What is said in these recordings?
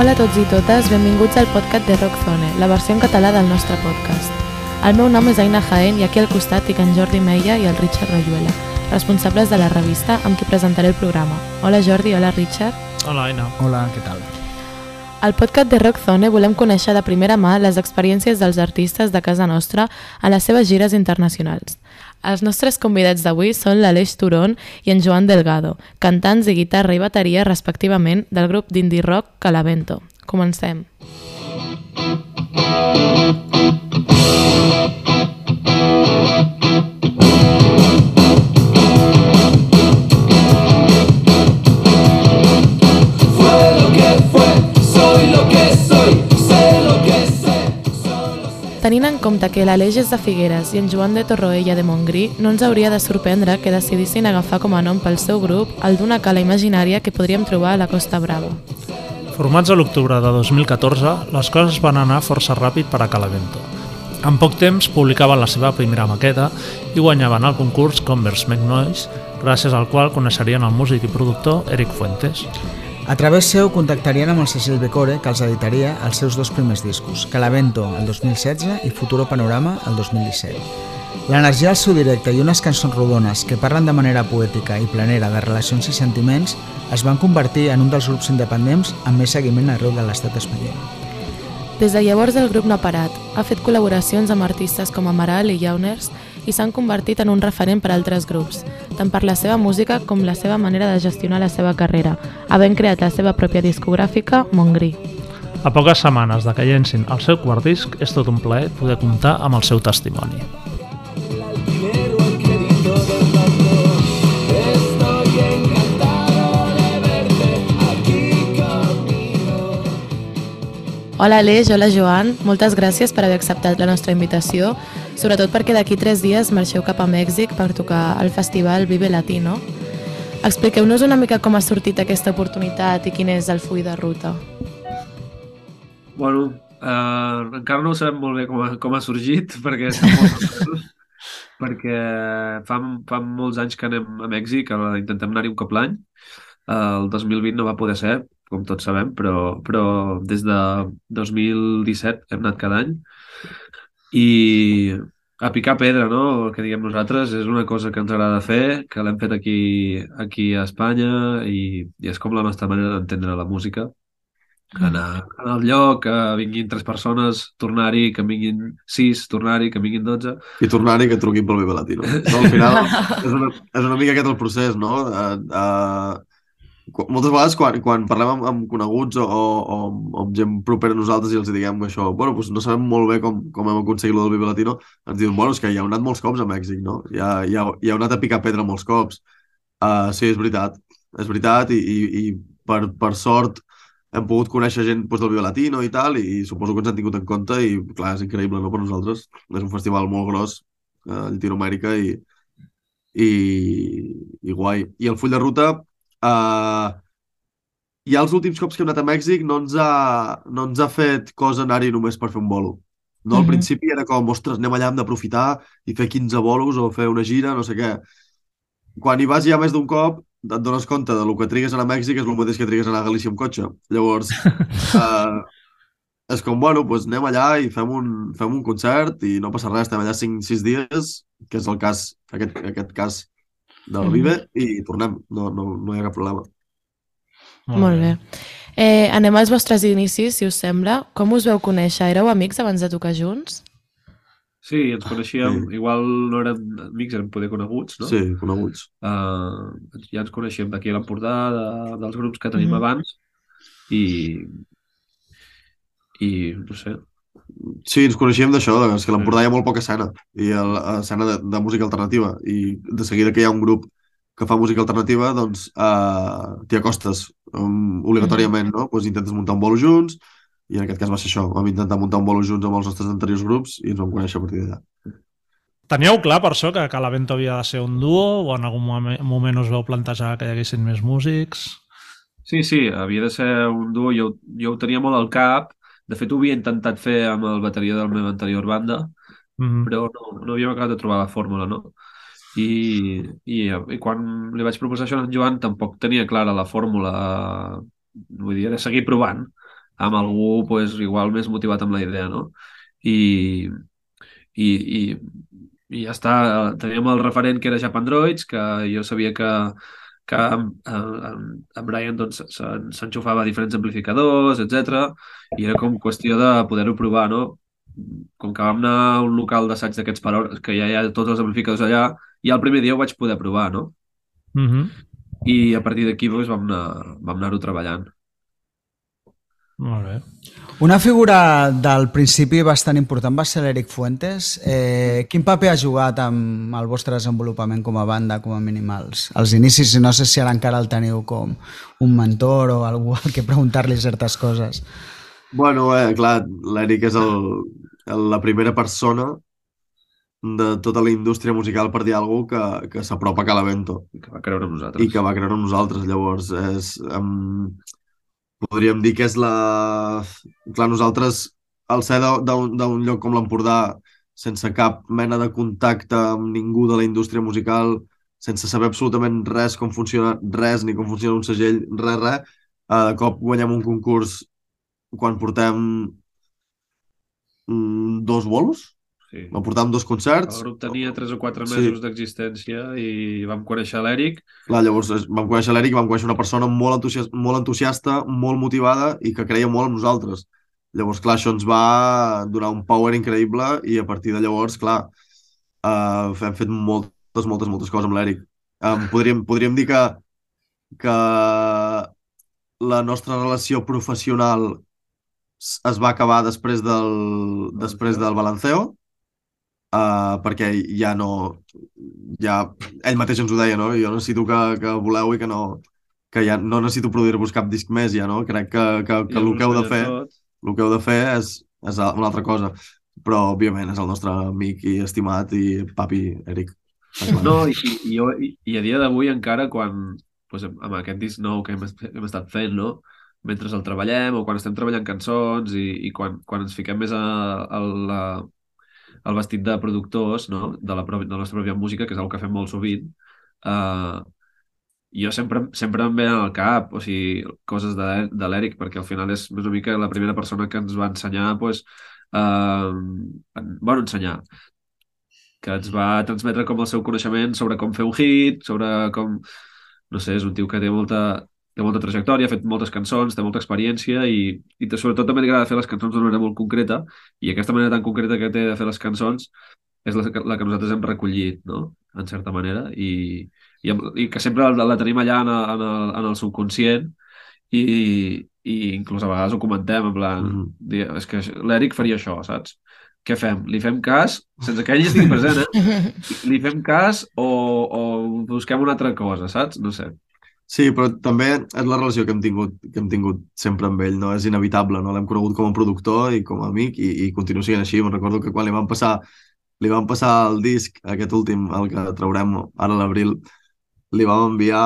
Hola a tots i totes, benvinguts al podcast de Rockzone, la versió en català del nostre podcast. El meu nom és Aina Jaén i aquí al costat tinc en Jordi Meia i el Richard Rayuela, responsables de la revista amb qui presentaré el programa. Hola Jordi, hola Richard. Hola, Aina. Hola, què tal? Al podcast de Rockzone volem conèixer de primera mà les experiències dels artistes de casa nostra a les seves gires internacionals. Els nostres convidats d'avui són l'Aleix Turon i en Joan Delgado, cantants i guitarra i bateria respectivament del grup d'indie rock Calavento. Comencem. Fue en compte que l'Aleix és de Figueres i en Joan de Torroella de Montgrí, no ens hauria de sorprendre que decidissin agafar com a nom pel seu grup el d'una cala imaginària que podríem trobar a la Costa Brava. Formats a l'octubre de 2014, les coses van anar força ràpid per a Calavento. En poc temps publicaven la seva primera maqueta i guanyaven el concurs Converse Make Noise, gràcies al qual coneixerien el músic i productor Eric Fuentes. A través seu contactarien amb el segell Becore, que els editaria els seus dos primers discos, Calavento el 2016 i Futuro Panorama el 2017. L'energia del seu directe i unes cançons rodones que parlen de manera poètica i planera de relacions i sentiments es van convertir en un dels grups independents amb més seguiment arreu de l'estat espanyol. Des de llavors el grup no ha parat. Ha fet col·laboracions amb artistes com Amaral i Jauners i s'han convertit en un referent per a altres grups, tant per la seva música com la seva manera de gestionar la seva carrera, havent creat la seva pròpia discogràfica, Montgrí. A poques setmanes de que llencin el seu quart disc, és tot un plaer poder comptar amb el seu testimoni. Hola Aleix, hola Joan, moltes gràcies per haver acceptat la nostra invitació, sobretot perquè d'aquí tres dies marxeu cap a Mèxic per tocar al festival Vive Latino. Expliqueu-nos una mica com ha sortit aquesta oportunitat i quin és el full de ruta. Bueno, eh, encara no sabem molt bé com ha, com ha sorgit, perquè molt perquè fa, fa molts anys que anem a Mèxic, intentem anar-hi un cop l'any. Eh, el 2020 no va poder ser, com tots sabem, però, però des de 2017 hem anat cada any. I a picar pedra, no? El que diguem nosaltres és una cosa que ens agrada fer, que l'hem fet aquí, aquí a Espanya i, i és com la nostra manera d'entendre la música anar, anar al lloc, que vinguin tres persones, tornar-hi, que vinguin sis, tornar-hi, que vinguin dotze. i tornar-hi que truquin pel Vive Latino. No, al final és una, és una mica aquest el procés, no? Uh, uh, moltes vegades quan, quan parlem amb, amb coneguts o, o, o, amb gent propera a nosaltres i els diguem això, bueno, doncs no sabem molt bé com, com hem aconseguit lo del Vive Latino, ens diuen, bueno, és que ja heu anat molts cops a Mèxic, no? Ja, ja, ja heu anat a picar pedra molts cops. Uh, sí, és veritat, és veritat i, i, i per, per sort hem pogut conèixer gent doncs, del Vive Latino i tal, i, suposo que ens han tingut en compte i, clar, és increïble, no?, per nosaltres. És un festival molt gros eh, a Llatinoamèrica i, i, i guai. I el full de ruta, eh, ja els últims cops que hem anat a Mèxic no ens ha, no ens ha fet cosa anar-hi només per fer un bolo. No, al Mhm. principi era com, ostres, anem allà, hem d'aprofitar i fer 15 bolos o fer una gira, no sé què. Quan hi vas ja més d'un cop, et dones compte de lo que trigues a anar a Mèxic és el mateix que trigues a anar a Galícia amb cotxe. Llavors, eh, és com, bueno, doncs anem allà i fem un, fem un concert i no passa res, estem allà 5-6 dies, que és el cas, aquest, aquest cas del Mhm. Vive, i tornem, no, no, no hi ha cap problema. Molt bé. Eh, anem als vostres inicis, si us sembla. Com us veu conèixer? Éreu amics abans de tocar junts? Sí, ens coneixíem, Sí. igual no érem amics, érem poder coneguts, no? Sí, coneguts. Uh, ja ens coneixíem d'aquí a l'Empordà, de, dels grups que tenim Mhm. abans, i, i no sé, Sí, ens coneixíem d'això, de- és que a l'Empordà hi ha molt poca escena, i a escena de, de música alternativa, i de seguida que hi ha un grup que fa música alternativa, doncs uh, t'hi acostes um, obligatòriament, no? Pues intentes muntar un bolo junts, i en aquest cas va ser això, vam intentar muntar un bolo junts amb els nostres anteriors grups i ens vam conèixer a partir d'allà. Teníeu clar per això que Calavento havia de ser un duo o en algun momen- moment us vau plantejar que hi haguessin més músics? Sí, sí, havia de ser un duo, jo, jo ho tenia molt al cap, de fet ho havia intentat fer amb el bateria de la meva anterior banda, Mm. però no, no havíem acabat de trobar la fórmula, no? I, i, i quan li vaig proposar això a en Joan tampoc tenia clara la fórmula, vull dir, era seguir provant. amb algú pues, igual més motivat amb la idea, no? I, i, i, i ja està, teníem el referent que era Japan Droids, que jo sabia que, que en, en Brian doncs, s'en- s'enxufava a diferents amplificadors, etc. I era com qüestió de poder-ho provar, no? Com que vam anar a un local d'assaig d'aquests per hores, que ja hi ha tots els amplificadors allà, ja el primer dia ho vaig poder provar, no? Mm -hmm. I a partir d'aquí doncs, vam anar- vam anar-ho treballant. Molt bé. Una figura del principi bastant important va ser l'Eric Fuentes. Eh, quin paper ha jugat amb el vostre desenvolupament com a banda, com a mínim als, inicis? No sé si ara encara el teniu com un mentor o algú al que preguntar-li certes coses. Bueno, eh, clar, l'Eric és el, el, la primera persona de tota la indústria musical, per dir alguna cosa, que, que s'apropa a Calavento I que va creure en nosaltres. i que va creure en nosaltres. Llavors, és, um, podríem dir que és la... Clar, nosaltres, al ser d'un lloc com l'Empordà, sense cap mena de contacte amb ningú de la indústria musical, sense saber absolutament res com funciona res, ni com funciona un segell, res, res, eh, de cop guanyem un concurs quan portem mm, dos bolos, Sí. no portàvem dos El concerts, grup tenia 3 o 4 Sí. mesos d'existència i vam conèixer l'Eric Clar, llavors es- vam conèixer l'Eric i vam conèixer una persona molt entusiasta, molt entusiasta, molt motivada i que creia molt en nosaltres. Llavors, clar, això ens va donar un power increïble i a partir de llavors, clar, uh, hem fet moltes, moltes, moltes coses amb l'Eric. Um, podríem, podríem dir que, que la nostra relació professional es va acabar després del, després del Balanceo, uh, perquè ja no... Ja, ell mateix ens ho deia, no? Jo necessito que, que voleu i que no que ja no necessito produir-vos cap disc més ja, no? Crec que, que, que el que heu de fer el que heu de fer és, és una altra cosa però òbviament és el nostre amic i estimat i papi Eric. No, i, i, jo, i, i a dia d'avui encara quan doncs, amb aquest disc nou que hem, hem estat fent, no? mentre el treballem o quan estem treballant cançons i, i quan, quan ens fiquem més a, a la, al vestit de productors no? de, la, de la nostra pròpia música, que és el que fem molt sovint, uh, jo sempre, sempre em venen al cap o sigui, coses de, de l'Eric, perquè al final és més una mica la primera persona que ens va ensenyar pues, uh, bueno, ensenyar que ens va transmetre com el seu coneixement sobre com fer un hit, sobre com... No sé, és un tio que té molta, té molta trajectòria, ha fet moltes cançons, té molta experiència i, i té- sobretot també li agrada fer les cançons d'una manera molt concreta i aquesta manera tan concreta que té de fer les cançons és la, que- la que nosaltres hem recollit, no? En certa manera, i, i, i que sempre la, la tenim allà en el, en el, en el subconscient i, i inclús a vegades ho comentem, en plan, Mhm. dir, és que l'Eric faria això, saps? Què fem? Li fem cas, sense que ell estigui present, eh? Li fem cas o, o busquem una altra cosa, saps? No sé. Sí, però també és la relació que hem tingut, que hem tingut sempre amb ell, no? És inevitable, no? L'hem conegut com a productor i com a amic i, i continua sent així. Me'n recordo que quan li van passar li van passar el disc, aquest últim, el que traurem ara a l'abril, li vam enviar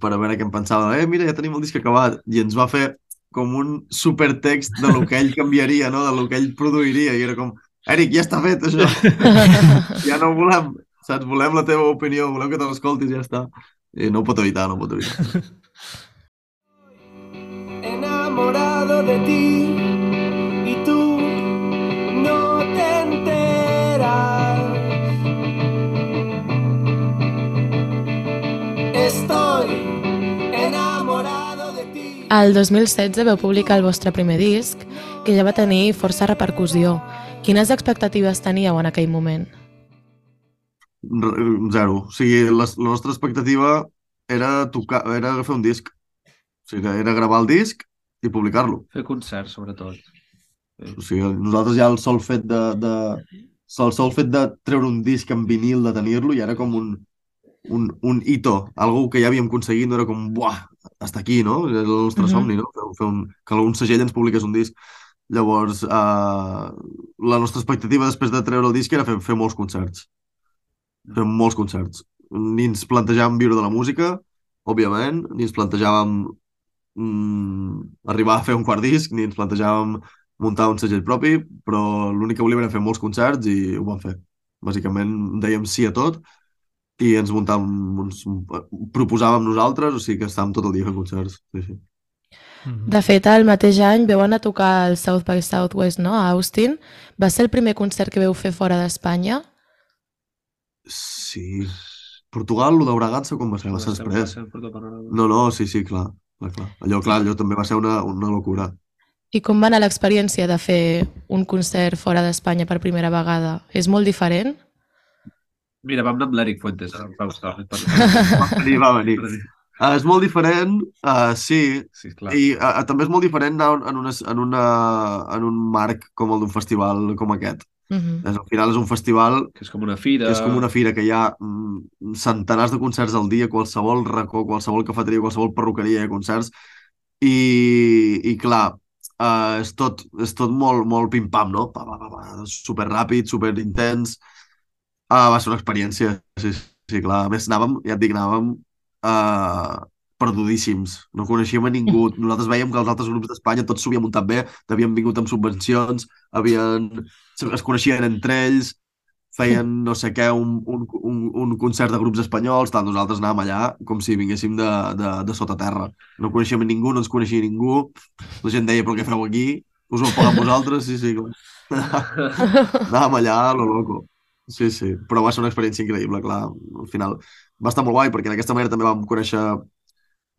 per a veure què en pensava. Eh, mira, ja tenim el disc acabat. I ens va fer com un supertext de lo que ell canviaria, no? De lo que ell produiria. I era com, Eric, ja està fet, això. ja no ho volem, saps? Volem la teva opinió, volem que te l'escoltis, ja està. I no ho pot evitar, no ho pot evitar. enamorado de ti y tú no te enteras. Estoy enamorado de ti. El 2016 vau publicar el vostre primer disc, que ja va tenir força repercussió. Quines expectatives teníeu en aquell moment? Zero. O sigui, la, la nostra expectativa era tocar, era fer un disc. O sigui, era gravar el disc i publicar-lo. Fer concerts, sobretot. O sigui, nosaltres ja el sol fet de, de el sol fet de treure un disc en vinil, de tenir-lo, ja era com un, un, un hito, algo que ja havíem aconseguit, no era com, buah, hasta aquí, no? Era el nostre Mhm. somni, no? Fer, fer un, que algun segell ens publiqués un disc. Llavors, eh, la nostra expectativa després de treure el disc era fer, fer molts concerts. Fer molts concerts. Ni ens plantejàvem viure de la música, òbviament, ni ens plantejàvem mm, arribar a fer un quart disc, ni ens plantejàvem muntar un segell propi, però l'únic que volíem era fer molts concerts i ho vam fer. Bàsicament dèiem sí a tot i ens muntàvem, uns, proposàvem nosaltres, o sigui que estàvem tot el dia fent concerts. Sí, sí. Mhm. De fet, el mateix any veu anar a tocar el South by Southwest, no?, a Austin. Va ser el primer concert que veu fer fora d'Espanya? Sí. Portugal, el Bragança, com va ser? Va ser després. No, no, sí, sí, clar. clar, clar. Allò, clar, allò també va ser una, una locura. I com va anar l'experiència de fer un concert fora d'Espanya per primera vegada? És molt diferent? Mira, vam anar amb l'Eric Fuentes. ara, va per- Va venir, va venir. Uh, és molt diferent, uh, sí, Sí, clar. i uh, també és molt diferent anar en, una, en, una, en un marc com el d'un festival com aquest. Uh -huh. És, al final és un festival Que és com una fira. és com una fira que hi ha mm, centenars de concerts al dia, qualsevol racó, qualsevol cafeteria, qualsevol perruqueria hi ha concerts, i, i clar, uh, és, tot, és tot molt, molt pim-pam, no? Pa, pa, pa, pa, super ràpid, super intens. Uh, va ser una experiència, sí, sí, clar. A més, anàvem, ja et dic, anàvem uh, perdudíssims. No coneixíem a ningú. Nosaltres veiem que els altres grups d'Espanya tots s'ho havien muntat bé, havien vingut amb subvencions, havien, es coneixien entre ells, feien no sé què, un, un, un, un concert de grups espanyols, tal, nosaltres anàvem allà com si vinguéssim de, de, de sota terra. No coneixíem ningú, no ens coneixia ningú. La gent deia, però què feu aquí? Us ho pagat vosaltres? Sí, sí, clar. Anàvem allà, lo loco. Sí, sí, però va ser una experiència increïble, clar. Al final va estar molt guai, perquè d'aquesta manera també vam conèixer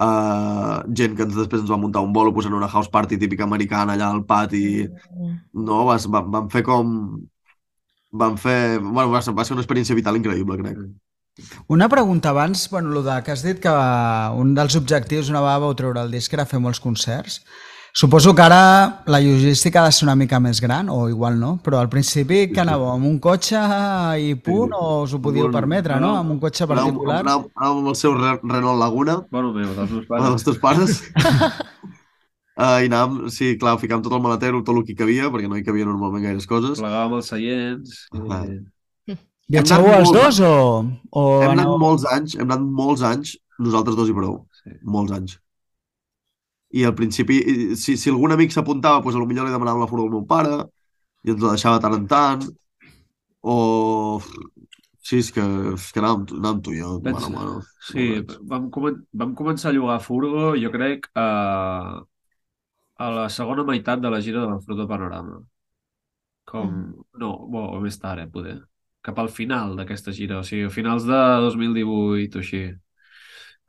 uh, gent que després ens va muntar un bolo posant una house party típica americana allà al pati. No, vas, vam, vam fer com... Vam fer... Bueno, va ser, va ser una experiència vital increïble, crec. Una pregunta abans, bueno, lo de que has dit que un dels objectius una vegada vau treure el disc era fer molts concerts. Suposo que ara la logística ha de ser una mica més gran, o igual no, però al principi que anàveu amb un cotxe i punt, Sí. o us ho podíeu Un- permetre, no? Amb un cotxe particular. anàvem, anàvem amb el seu Re- Renault Laguna, Bueno, meu, dels meus Pares. dels teus pares. Uh, I anàvem, sí, clar, ficàvem tot el maletero, tot el que hi cabia, perquè no hi cabia normalment gaires coses. Plegàvem els seients. Ah. I... Viatjeu Hem anat els molt- dos o, o Hem anat molts anys, hem anat molts anys, nosaltres dos i prou. Sí. Molts anys. I al principi, si, si algun amic s'apuntava, doncs potser li demanàvem la furgo al meu pare, i ens la deixava de tant en tant, o... Sí, és que, és que anàvem, anàvem tu i jo, Vaig- mano, mano. Sí, vam, comen vam començar a llogar furgo, jo crec, a, a la segona meitat de la gira de la Fruta Panorama. Com... No, bo, o més tard, eh, poder. Cap al final d'aquesta gira, o sigui, a finals de 2018 o així.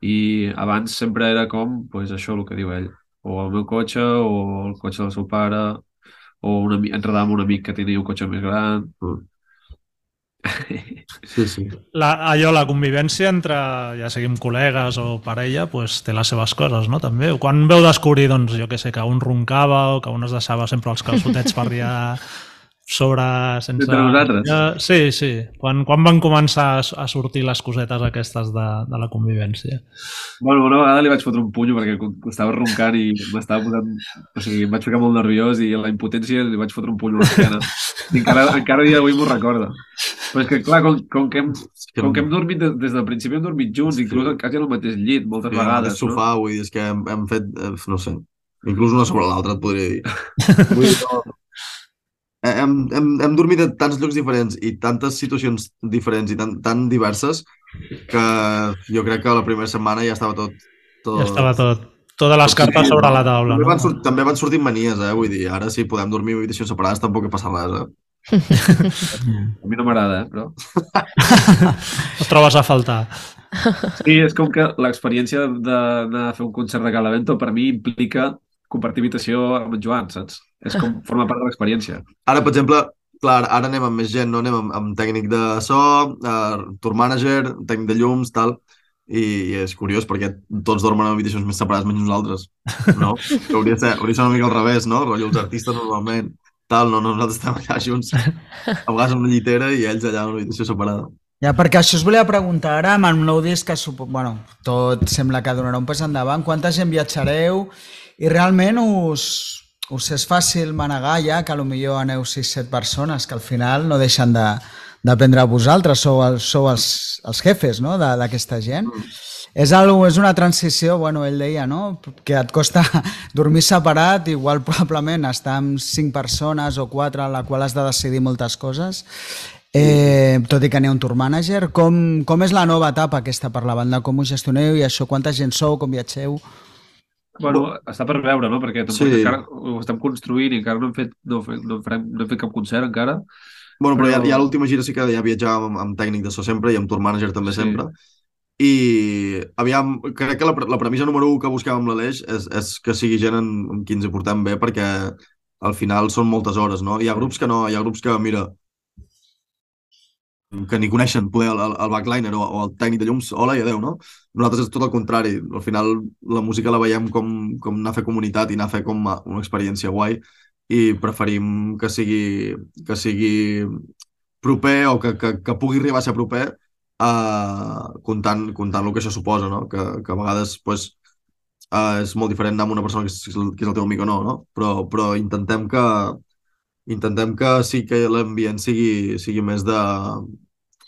I abans sempre era com, pues, això el que diu ell. O el meu cotxe, o el cotxe del seu pare, o un enredar amb un amic que tenia un cotxe més gran. Mm. Sí, sí. La, allò, la convivència entre, ja siguin col·legues o parella, pues, té les seves coses, no? També. Quan veu descobrir, doncs, jo que sé, que un roncava o que un es deixava sempre els calçotets per allà sobre... Sense... Entre nosaltres. Ja, sí, sí. Quan, quan van començar a, a sortir les cosetes aquestes de, de la convivència? Bueno, una vegada li vaig fotre un punyo perquè estava roncant i m'estava posant... O sigui, em vaig ficar molt nerviós i a la impotència li vaig fotre un punyo a l'esquena. I encara, encara dia d'avui m'ho recorda. Però és que, clar, com, com, que, hem, com que hem dormit des, des del principi, hem dormit junts, inclús quasi al mateix llit, moltes Sí, vegades. al sofà, vull dir, és que hem, hem fet, eh, no sé, inclús una sobre l'altra, et podria dir. Vull dir, no, hem, hem, hem dormit a tants llocs diferents i tantes situacions diferents i tan, tan diverses que jo crec que la primera setmana ja estava tot... tot... Ja estava tot. Totes les cartes Sí, sobre la taula, També no? van, sort, també van sortir manies, eh? Vull dir, ara si podem dormir en habitacions separades tampoc hi passa res, eh? A mi no m'agrada, eh? però... Et trobes a faltar. Sí, és com que l'experiència d'anar a fer un concert de Calavento per mi implica compartir habitació amb en Joan, saps? És com forma part de l'experiència. Ara, per exemple, clar, ara anem amb més gent, no? Anem amb, amb tècnic de so, uh, tour manager, tècnic de llums, tal, i, i és curiós perquè tots dormen en habitacions més separades menys nosaltres, no? Que hauria de ser, hauria de ser una mica al revés, no? Rotllo, els artistes normalment, tal, no, no, nosaltres estem allà junts, a vegades en una llitera i ells allà en una habitació separada. Ja, perquè això us volia preguntar ara, amb el nou disc que supo... bueno, tot sembla que donarà un pas endavant, quanta gent viatjareu i realment us, us és fàcil manegar ja que potser aneu 6-7 persones que al final no deixen de, d'aprendre a vosaltres, sou, els, sou els, els jefes no? d'aquesta gent. És, algo, és una transició, bueno, ell deia, no? que et costa dormir separat, igual probablement estar amb 5 persones o 4 a la qual has de decidir moltes coses. Eh, tot i que n'hi ha un tour manager, com, com és la nova etapa aquesta per la banda? Com ho gestioneu i això? Quanta gent sou? Com viatgeu? Bueno, està per veure, no? Perquè tampoc Sí. encara ho estem construint i encara no hem fet, no, no, farem, no hem fet cap concert encara. Bueno, però, Però- ja, ja l'última gira sí que ja viatjàvem amb, amb tècnic de so sempre i amb tour manager també Sí. sempre. I aviam, crec que la, la premissa número 1 que busquem amb l'Aleix és, és que sigui gent en, en qui ens hi portem bé perquè al final són moltes hores, no? Hi ha grups que no, hi ha grups que, mira, que ni coneixen poder el, el, backliner o, o el tècnic de llums, hola i adeu, no? Nosaltres és tot el contrari. Al final la música la veiem com, com anar a fer comunitat i anar a fer com una experiència guai i preferim que sigui, que sigui proper o que, que, que pugui arribar a ser proper uh, comptant, comptant el que això suposa, no? Que, que a vegades pues, uh, és molt diferent anar amb una persona que és, que és el teu amic o no, no? Però, però intentem que intentem que sí que l'ambient sigui, sigui més de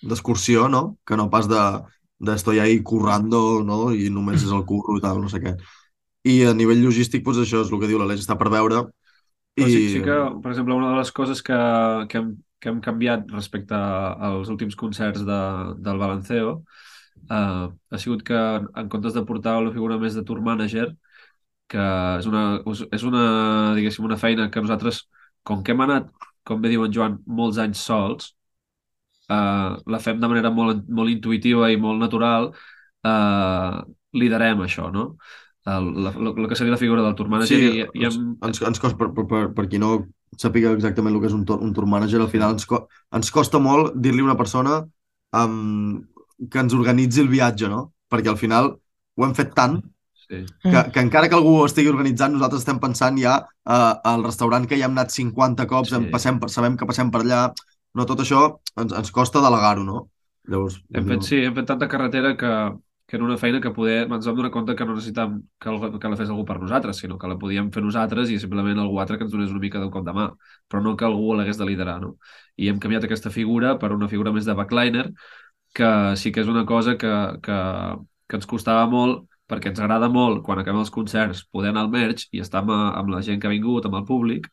d'excursió, no? Que no pas de, de estoy ahí currando, no? I només és el curro i tal, no sé què. I a nivell logístic, doncs això és el que diu l'Aleix, està per veure. Però sí, sí que, per exemple, una de les coses que, que, hem, que hem canviat respecte als últims concerts de, del Balanceo uh, ha sigut que en comptes de portar una figura més de tour manager, que és una, és una, diguéssim, una feina que nosaltres, com que hem anat, com bé diu en Joan, molts anys sols, uh, la fem de manera molt, molt intuïtiva i molt natural, uh, liderem això, no? El, la, la, la que seria la figura del tour manager Sí, i, i hem, ens, ens costa, per, per, per, per qui no sàpiga exactament el que és un, tour, un tour manager, al final ens, co ens costa molt dir-li una persona um, que ens organitzi el viatge, no? Perquè al final ho hem fet tant sí. que, que encara que algú ho estigui organitzant, nosaltres estem pensant ja uh, al restaurant que ja hem anat 50 cops, Sí. sí. passem per, sabem que passem per allà, no, tot això ens, ens costa delegar-ho, no? Llavors, Hem fet, sí, hem fet tanta carretera que, que era una feina que poder, ens vam donar compte que no necessitàvem que, el, que la fes algú per nosaltres, sinó que la podíem fer nosaltres i simplement algú altre que ens donés una mica de cop de mà, però no que algú l'hagués de liderar, no? I hem canviat aquesta figura per una figura més de backliner, que sí que és una cosa que, que, que ens costava molt perquè ens agrada molt, quan acabem els concerts, poder anar al merch i estar amb, amb la gent que ha vingut, amb el públic,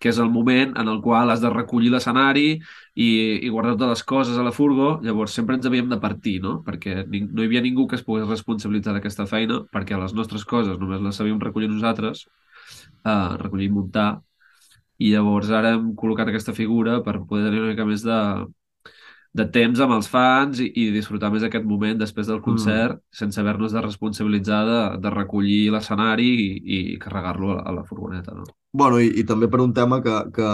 que és el moment en el qual has de recollir l'escenari i, i guardar totes les coses a la furgo, llavors sempre ens havíem de partir, no? Perquè no hi havia ningú que es pogués responsabilitzar d'aquesta feina, perquè les nostres coses només les sabíem recollir nosaltres, uh, recollir i muntar, i llavors ara hem col·locat aquesta figura per poder tenir una mica més de, de temps amb els fans i, i disfrutar més aquest moment després del concert mm. sense haver-nos de responsabilitzar de, de recollir l'escenari i, i carregar-lo a, a la furgoneta, no? Bueno, i, i també per un tema que, que,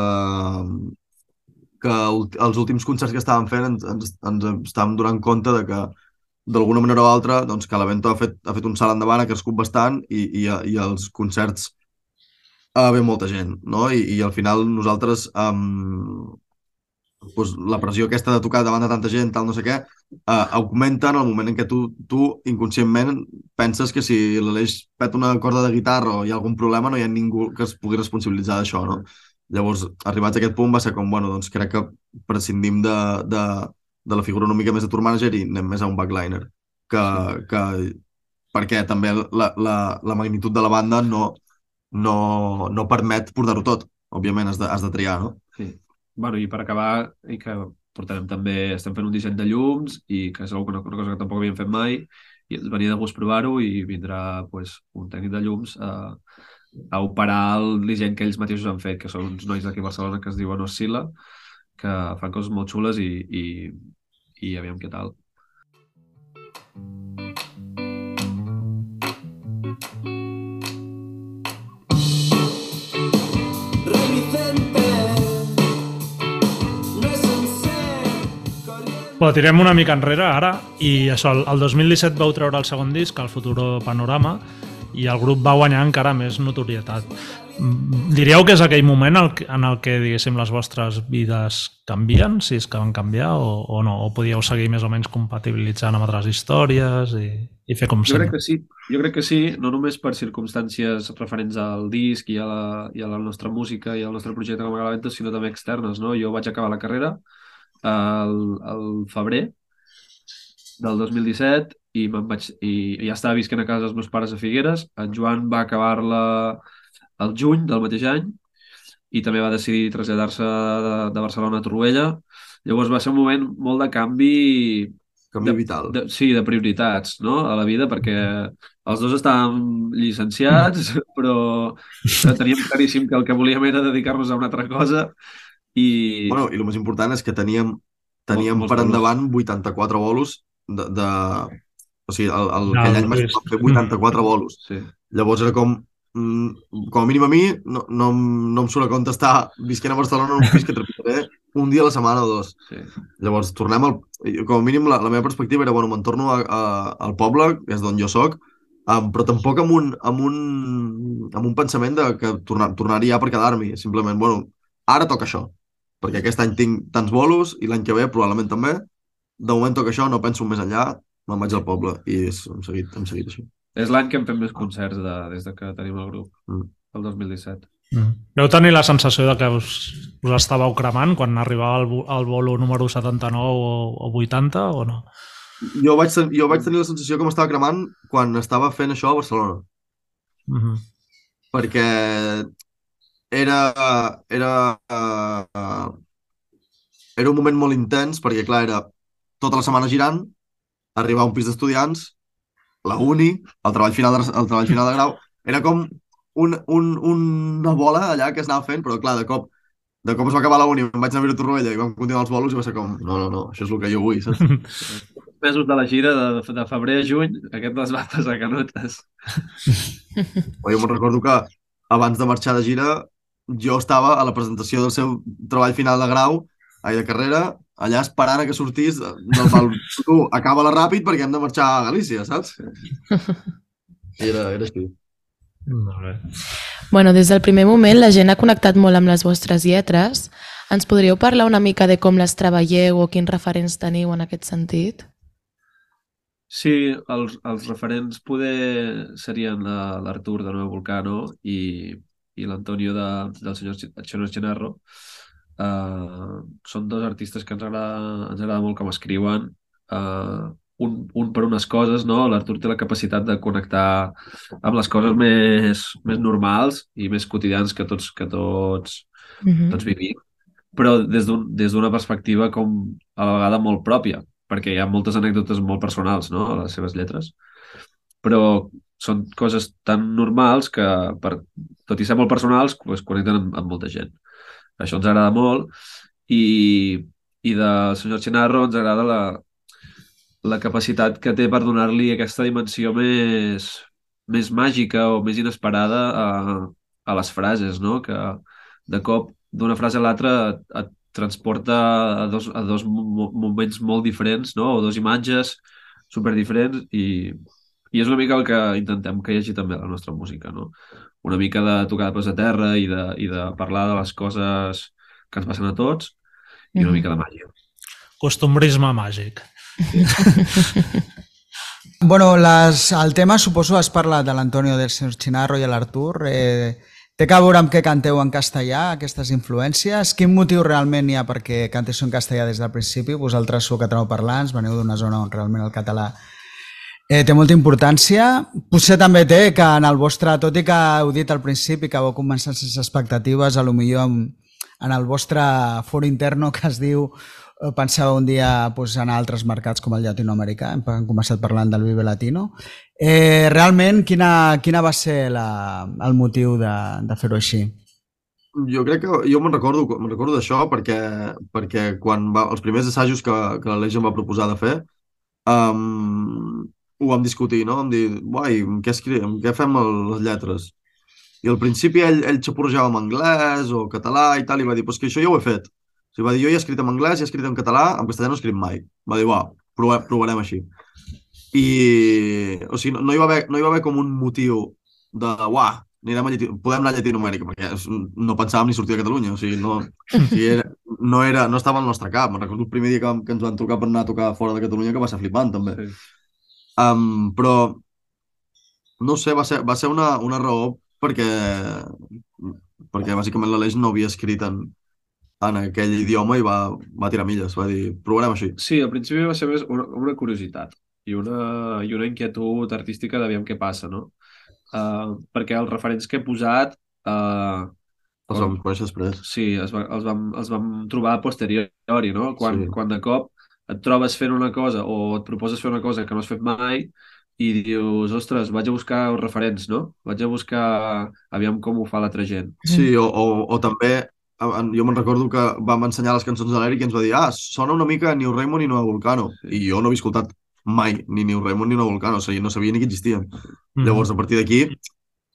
que els últims concerts que estàvem fent ens, ens, ens estàvem donant compte de que d'alguna manera o altra doncs, que l'Avento ha, fet, ha fet un salt endavant, ha crescut bastant i, i, i els concerts uh, ve molta gent, no? I, i al final nosaltres um, doncs, la pressió aquesta de tocar davant de tanta gent, tal, no sé què, uh, augmenta en el moment en què tu, tu inconscientment penses que si l'Aleix peta una corda de guitarra o hi ha algun problema no hi ha ningú que es pugui responsabilitzar d'això, no? Llavors, arribats a aquest punt va ser com, bueno, doncs crec que prescindim de, de, de la figura una mica més de tour manager i anem més a un backliner. Que, que, perquè també la, la, la magnitud de la banda no, no, no permet portar-ho tot. Òbviament has de, has de triar, no? Sí. Bueno, i per acabar, i que portarem també, estem fent un disseny de llums i que és una, una cosa que tampoc havíem fet mai i ens venia de gust provar-ho i vindrà pues, un tècnic de llums a, a operar el disseny que ells mateixos han fet, que són uns nois d'aquí a Barcelona que es diuen Oscil·la, que fan coses molt xules i, i, i aviam què tal. Però tirem una mica enrere ara i això, el, el 2017 vau treure el segon disc, el Futuro Panorama, i el grup va guanyar encara més notorietat. Mm, Diríeu que és aquell moment en el que, diguéssim, les vostres vides canvien, si és que van canviar, o, o no? O podíeu seguir més o menys compatibilitzant amb altres històries i, i fer com Jo crec sempre? que sí, jo crec que sí, no només per circumstàncies referents al disc i a la, i a la nostra música i al nostre projecte com a Galavento, sinó també externes, no? Jo vaig acabar la carrera al, al febrer del 2017 i, vaig, i ja estava visquent a casa dels meus pares a Figueres. En Joan va acabar-la al juny del mateix any i també va decidir traslladar-se de, de Barcelona a Torroella. Llavors va ser un moment molt de canvi canvi vital. De, sí, de prioritats, no?, a la vida, perquè els dos estàvem llicenciats, però teníem claríssim que el que volíem era dedicar-nos a una altra cosa i... Bueno, i el més important és que teníem, teníem molts per bolos. endavant 84 bolos de... de... O sigui, el, el, No, aquell any no és- fer 84 bolos. Sí. Llavors era com... mm, Com a mínim a mi, no, no, no em surt a compte estar visquent a Barcelona en un pis que trepitjaré un dia a la setmana o dos. sí. Llavors, tornem al... Com a mínim, la, la meva perspectiva era, bueno, me'n torno a, a, al poble, que és d'on jo sóc, um, però tampoc amb un, amb un, amb un pensament de que tornar, tornaria per quedar-m'hi. Simplement, bueno, ara toca això, perquè aquest any tinc tants bolos i l'any que ve probablement també. De moment toca això, no penso més enllà, me'n vaig al poble i és, hem, seguit, hem seguit així. És l'any que hem fet més concerts de, des de que tenim el grup, Mm. el 2017. Mm. Veu tenir la sensació de que us, us estàveu cremant quan arribava el, el bolo número 79 o, o 80 o no? Jo vaig, jo vaig tenir la sensació que m'estava cremant quan estava fent això a Barcelona. Mm -hmm. perquè era, era, uh, era un moment molt intens, perquè, clar, era tota la setmana girant, arribar a un pis d'estudiants, la uni, el treball final de, el treball final de grau, era com un, un, una bola allà que es anava fent, però, clar, de cop, de cop es va acabar la uni, em vaig anar a viure a Torroella i vam continuar els bolos i va ser com, no, no, no, això és el que jo vull, saps? Mesos de la gira, de, de febrer a juny, aquest les va passar canotes. Jo me'n recordo que abans de marxar de gira jo estava a la presentació del seu treball final de grau, ai, de carrera, allà esperant a que sortís del mal... Tu, acaba-la ràpid perquè hem de marxar a Galícia, saps? I era, era així. Molt bé. Bueno, des del primer moment la gent ha connectat molt amb les vostres lletres. Ens podríeu parlar una mica de com les treballeu o quins referents teniu en aquest sentit? Sí, els, els referents poder serien la- l'Artur de Nuevo Volcano i, i l'Antonio de, del senyor Chonos Chenarro. Uh, són dos artistes que ens agrada, ens agrada molt com escriuen. Uh, un, un per unes coses, no? L'Artur té la capacitat de connectar amb les coses més, més normals i més quotidians que tots, que tots, Mhm. tots vivim, però des d'un- des d'una perspectiva com a la vegada molt pròpia, perquè hi ha moltes anècdotes molt personals no? a les seves lletres, però són coses tan normals que, per, tot i ser molt personals, pues, connecten amb, amb molta gent. Això ens agrada molt i, i del senyor Chinarro ens agrada la, la capacitat que té per donar-li aquesta dimensió més, més màgica o més inesperada a, a les frases, no? que de cop d'una frase a l'altra et, et transporta a dos, a dos mo- moments molt diferents, no? o dos imatges super diferents i, i és una mica el que intentem que hi hagi també a la nostra música, no? Una mica de tocar de peus a terra i de, i de parlar de les coses que ens passen a tots i una Mhm. mica de màgia. Costumbrisme màgic. Bueno, les, el tema suposo has parlat de l'Antonio del Chinarro i l'Artur. Eh, té que veure amb què canteu en castellà, aquestes influències? Quin motiu realment hi ha perquè canteu en castellà des del principi? Vosaltres sou catalanoparlants, veniu d'una zona on realment el català eh, té molta importància. Potser també té que en el vostre, tot i que heu dit al principi que vau començar sense expectatives, a lo millor en, en el vostre foro interno que es diu eh, pensava un dia pues, anar a altres mercats com el llatinoamericà, hem, començat parlant del Vive Latino. Eh, realment, quina, quina va ser la, el motiu de, de fer-ho així? Jo crec que jo me'n recordo, me'n recordo d'això perquè, perquè quan va, els primers assajos que, que l'Aleix em va proposar de fer um, ho vam discutir, no? Vam dir, guai, què, escri... amb què fem el, les lletres? I al principi ell, ell xapurrejava en anglès o català i tal, i va dir, pues que això ja ho he fet. O sigui, va dir, jo ja he escrit en anglès, ja he escrit en català, en castellà no he escrit mai. Va dir, va, prove, provarem així. I, o sigui, no, no, hi va haver, no hi va haver com un motiu de, uah, anirem a Llatí... podem anar a Llatinoamèrica, perquè no pensàvem ni sortir de Catalunya, o sigui, no, o sigui era, no, era, no estava al nostre cap. Me'n recordo el primer dia que, que ens van trucar per anar a tocar fora de Catalunya, que va ser flipant, també. Sí. Um, però, no sé, va ser, va ser una, una raó perquè, perquè bàsicament l'Aleix no havia escrit en, en aquell idioma i va, va tirar milles, va dir, provarem així. Sí, al principi va ser més una, una curiositat i una, i una inquietud artística d'aviam què passa, no? Uh, perquè els referents que he posat uh, Els vam conèixer després. sí, es va, els, vam, els vam trobar a posteriori, no? Quan, Sí. quan de cop et trobes fent una cosa o et proposes fer una cosa que no has fet mai i dius, ostres, vaig a buscar els referents, no? Vaig a buscar, aviam com ho fa l'altra gent. Sí, o, o, o també, jo me'n recordo que vam ensenyar les cançons de l'Eric i ens va dir ah, sona una mica New Raymond i Nueva Volcano. I jo no havia escoltat mai ni New Raymond ni Nueva Volcano, o sigui, no sabia ni que existien. Mhm. Llavors, a partir d'aquí,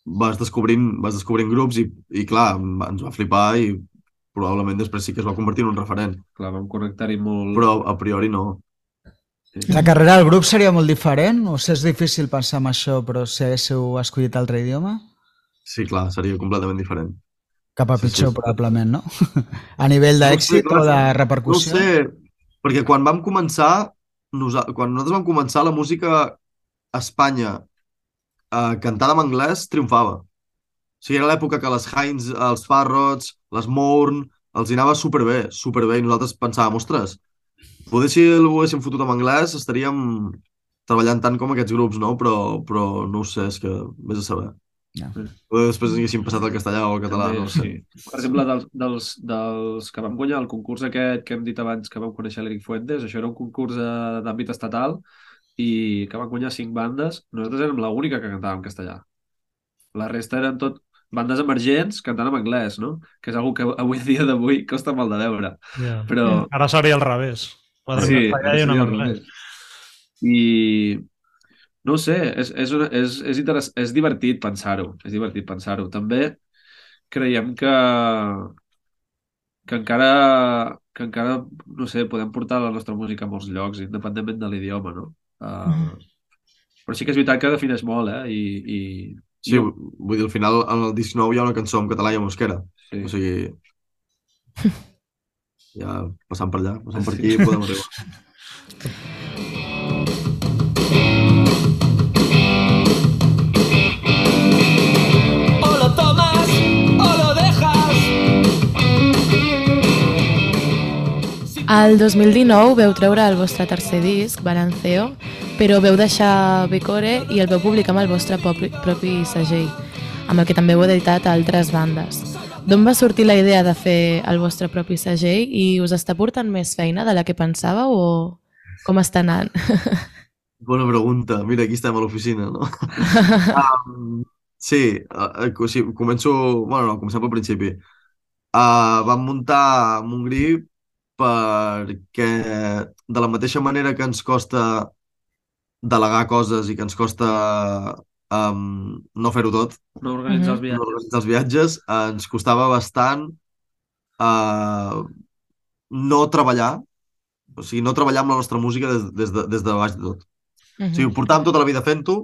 vas descobrint, vas descobrint grups i, i clar, ens va flipar i probablement després sí que es va convertir en un referent. Clar, vam connectar-hi molt... Però a priori no. La carrera del grup seria molt diferent? O si és difícil pensar en això, però si haguéssiu escollit altre idioma? Sí, clar, seria completament diferent. Cap a Sí, sí, pitjor, sí. probablement, no? A nivell d'èxit clar, o de No repercussió? ho sé, perquè quan vam començar, nosa... quan nosaltres vam començar, la música a Espanya eh, cantada en anglès triomfava. O sigui, era l'època que les Heinz, els Farrods, les Mourn, els hi anava superbé, superbé, i nosaltres pensàvem, ostres, poder si ho haguéssim fotut en anglès estaríem treballant tant com aquests grups, no? Però, però no ho sé, és que vés a saber. Ja. Poder després haguéssim passat al castellà o al català, També, no sé. sí. Per exemple, dels, dels, dels que vam guanyar el concurs aquest que hem dit abans que vam conèixer l'Eric Fuentes, això era un concurs eh, d'àmbit estatal i que van guanyar cinc bandes. Nosaltres érem l'única que cantava en castellà. La resta eren tot bandes emergents cantant en anglès, no? Que és una que avui dia d'avui costa molt de veure. Ja. Però Ara seria al revés. Quatre sí, sí, en al revés. I no ho sé, és, és, una, és, és, interess... és divertit pensar-ho, és divertit pensar-ho. També creiem que que encara, que encara, no sé, podem portar la nostra música a molts llocs, independentment de l'idioma, no? Uh, però sí que és veritat que defineix molt, eh? I, i Sí, vull dir, al final en el disc nou hi ha una cançó en català i en euskera. sí. O sigui, ja passant per allà, passant per Sí. aquí, podem arribar. El 2019 veu treure el vostre tercer disc, Balanceo, però veu deixar Becore i el veu publicar amb el vostre propi, propi segell, amb el que també heu editat a altres bandes. D'on va sortir la idea de fer el vostre propi segell i us està portant més feina de la que pensàveu o com està anant? Bona pregunta. Mira, aquí estem a l'oficina, no? um, sí, uh, sí, començo... Bueno, no, comencem pel principi. Uh, vam muntar Montgrí perquè de la mateixa manera que ens costa delegar coses i que ens costa um, no fer-ho tot, No organitzar els Mhm. no viatges. organitzar els viatges, ens costava bastant uh, no treballar, o sigui, no treballar amb la nostra música des, des, de, des de baix de tot. O sigui, ho portàvem tota la vida fent-ho,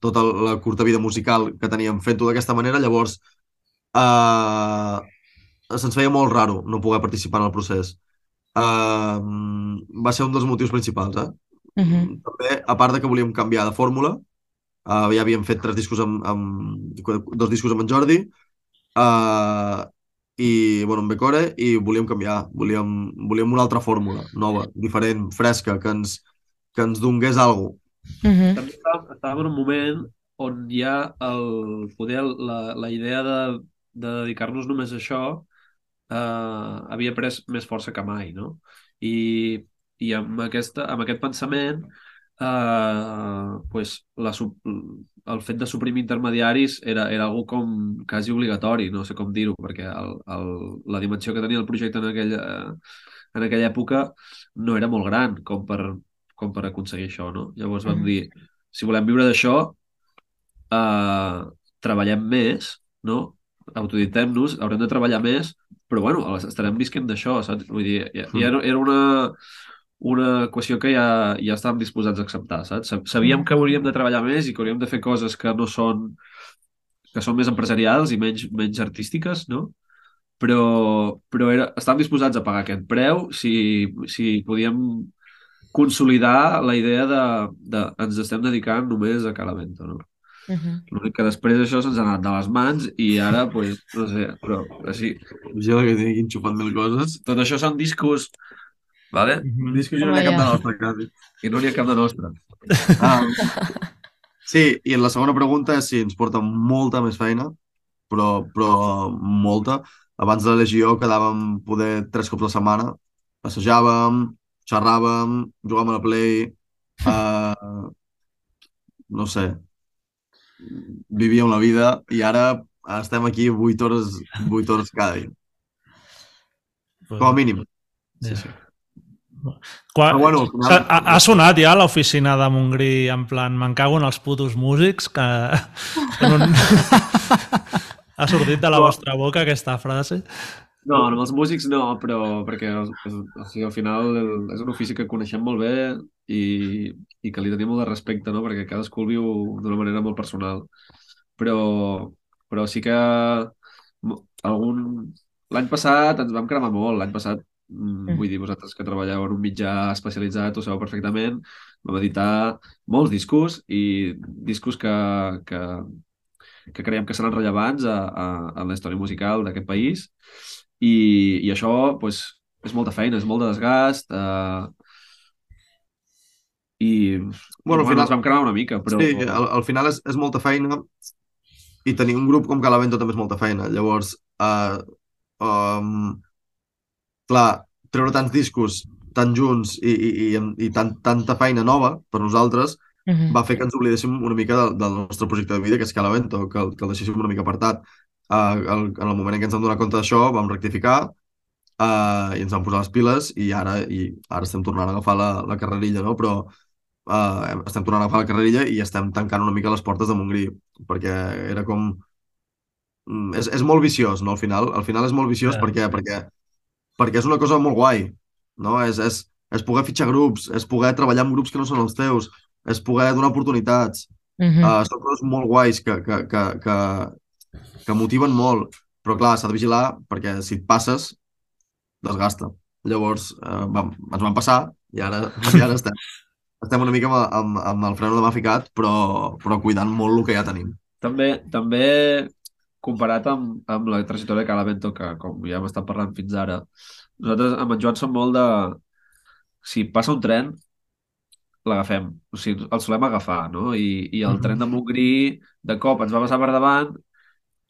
tota la curta vida musical que teníem fent-ho d'aquesta manera, llavors eh, se'ns feia molt raro no poder participar en el procés. Eh, va ser un dels motius principals, eh? Mhm. També, a part de que volíem canviar de fórmula, uh, ja havíem fet tres discos amb, amb dos discos amb en Jordi uh, i, bueno, amb Becore i volíem canviar, volíem, volíem una altra fórmula, nova, diferent, fresca, que ens, que ens donés alguna Mhm. També estàvem, estàvem en un moment on ja el, poder, la, la idea de, de dedicar-nos només a això eh, havia pres més força que mai, no? I, i amb, aquesta, amb aquest pensament eh, pues, la, el fet de suprimir intermediaris era, era algo com quasi obligatori, no sé com dir-ho, perquè el, el, la dimensió que tenia el projecte en aquella, en aquella època no era molt gran com per, com per aconseguir això, no? Llavors vam Mhm. dir, si volem viure d'això, eh, treballem més, no? Autoditem-nos, haurem de treballar més, però bueno, estarem visquent d'això, saps? Vull dir, ja, ja era era una, una equació que ja, ja estàvem disposats a acceptar, saps? Sab- Sabíem que hauríem de treballar més i que hauríem de fer coses que no són que són més empresarials i menys, menys artístiques, no? Però, però era, estàvem disposats a pagar aquest preu si, si podíem consolidar la idea de, de ens estem dedicant només a Calavento, no? Mhm. L'únic que després això se'ns ha anat de les mans i ara, pues, no sé, però així, Jo que tinc enxufat mil coses. tot això són discos, vale? Discos i no n'hi ha cap de nostre, quasi. I no n'hi ha cap de nostre. Ah, sí, i la segona pregunta és si ens porta molta més feina, però, però molta. Abans de la Legió quedàvem poder tres cops a la setmana, assajàvem, xerràvem, jugàvem a la Play, uh, no sé, vivíem la vida i ara estem aquí 8 hores, 8 hores cada dia, com a mínim. Sí, sí. Quan, bueno, final- ha, ha sonat ja l'oficina de Montgrí en plan, me'n cago en els putos músics que... Un... ha sortit de la vostra boca aquesta frase. No, amb els músics no, però perquè o sigui, al final és un ofici que coneixem molt bé i, i que li tenim molt de respecte, no? perquè cadascú el viu d'una manera molt personal. Però, però sí que algun... l'any passat ens vam cremar molt, l'any passat, mm, vull dir, vosaltres que treballeu en un mitjà especialitzat ho sabeu perfectament, vam editar molts discos i discos que, que, que creiem que seran rellevants a, a, a la història musical d'aquest país i, i això pues, és molta feina, és molt de desgast eh, i Bueno, al final- ens vam cremar una mica, però... Sí, al, al final és, és molta feina i tenir un grup com Calavento també és molta feina. Llavors, uh, um, clar, treure tants discos tan junts i, i, i, i tan, tanta feina nova per nosaltres Mhm. va fer que ens oblidéssim una mica del, del nostre projecte de vida, que és Calavento, que, el- que el deixéssim una mica apartat. Uh, el, en el moment en què ens vam donar compte d'això, vam rectificar uh, i ens vam posar les piles i ara, i ara estem tornant a agafar la, la carrerilla, no? Però uh, estem tornant a agafar la carrerilla i estem tancant una mica les portes de Montgrí, perquè era com... Mm, És, és molt viciós, no? Al final, al final és molt viciós Ja. perquè, perquè, perquè és una cosa molt guai, no? És, és, és poder fitxar grups, és poder treballar amb grups que no són els teus, és poder donar oportunitats. Mhm. Uh, són coses molt guais que, que, que, que, que motiven molt, però clar, s'ha de vigilar perquè si et passes, desgasta. Llavors, uh, vam, ens van passar i ara, i ara estem, estem una mica amb, amb, amb el freno de mà ficat, però, però cuidant molt el que ja tenim. També, també comparat amb, amb la trajectòria de Calavento, que com ja hem estat parlant fins ara, nosaltres amb en Joan som molt de... Si passa un tren, l'agafem. O sigui, el solem agafar, no? I, i el Mhm. tren de Montgrí, de cop, ens va passar per davant,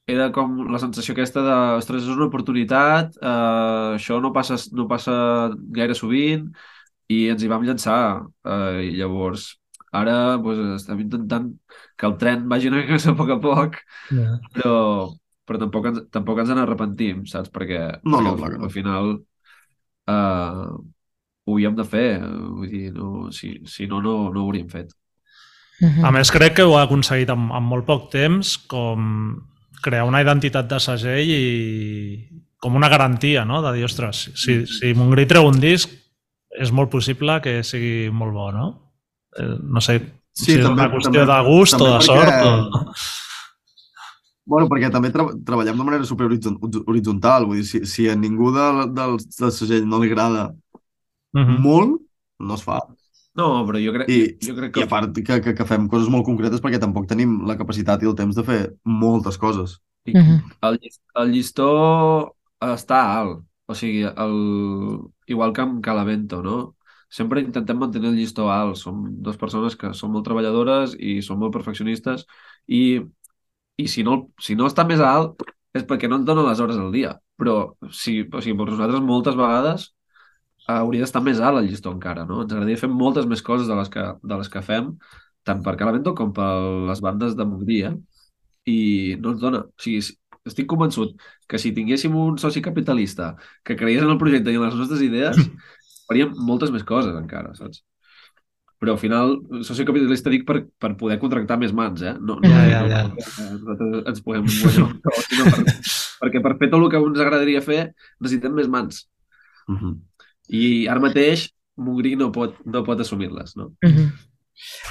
era com la sensació aquesta de, ostres, és una oportunitat, eh, això no passa, no passa gaire sovint, i ens hi vam llançar. Eh, i llavors, ara pues, estem intentant que el tren vagi una mica a poc a poc, Ja. però, però tampoc, ens, tampoc ens n'arrepentim, saps? Perquè, No, perquè no, al- clar al final eh, ho havíem de fer. Vull dir, no, si, si no, no, no ho hauríem fet. Mhm. A més, crec que ho ha aconseguit en, en molt poc temps, com crear una identitat de segell i com una garantia, no?, de dir, ostres, si, si Montgrí treu un disc, és molt possible que sigui molt bo, no? Eh, no sé Sí, si és també- una qüestió també- de gust o també de perquè- sort. O... Bueno, perquè també tra treballem de manera super horitzon- horitzontal, vull dir, si, si a ningú de, del, del segell no li agrada Mhm. molt, no es fa. No, però jo crec, I, jo crec I que... a part que, que, que fem coses molt concretes perquè tampoc tenim la capacitat i el temps de fer moltes coses. I Mhm. el, llis- el llistó està alt. O sigui, el, igual que amb Calavento, no? Sempre intentem mantenir el llistó alt. Som dues persones que són molt treballadores i són molt perfeccionistes i, i si, no, si no està més alt és perquè no ens donen les hores al dia. Però si, o sigui, per nosaltres moltes vegades hauria d'estar més alt el llistó encara, no? Ens agradaria fer moltes més coses de les que, de les que fem, tant per Calavento com per les bandes de Montgrí, eh? i no ens dona. O sigui, si- estic convençut que si tinguéssim un soci capitalista que cregués en el projecte i en les nostres idees, faríem moltes més coses encara, saps? Però al final, soci capitalista dic per, per poder contractar més mans, eh? No, no, Ja, ja, no ja. perquè nosaltres ens puguem guanyar tros, sinó per, perquè per fer tot el que ens agradaria fer necessitem més mans. Uh -huh. I ara mateix Montgrí no pot, no pot assumir-les, no? Mhm.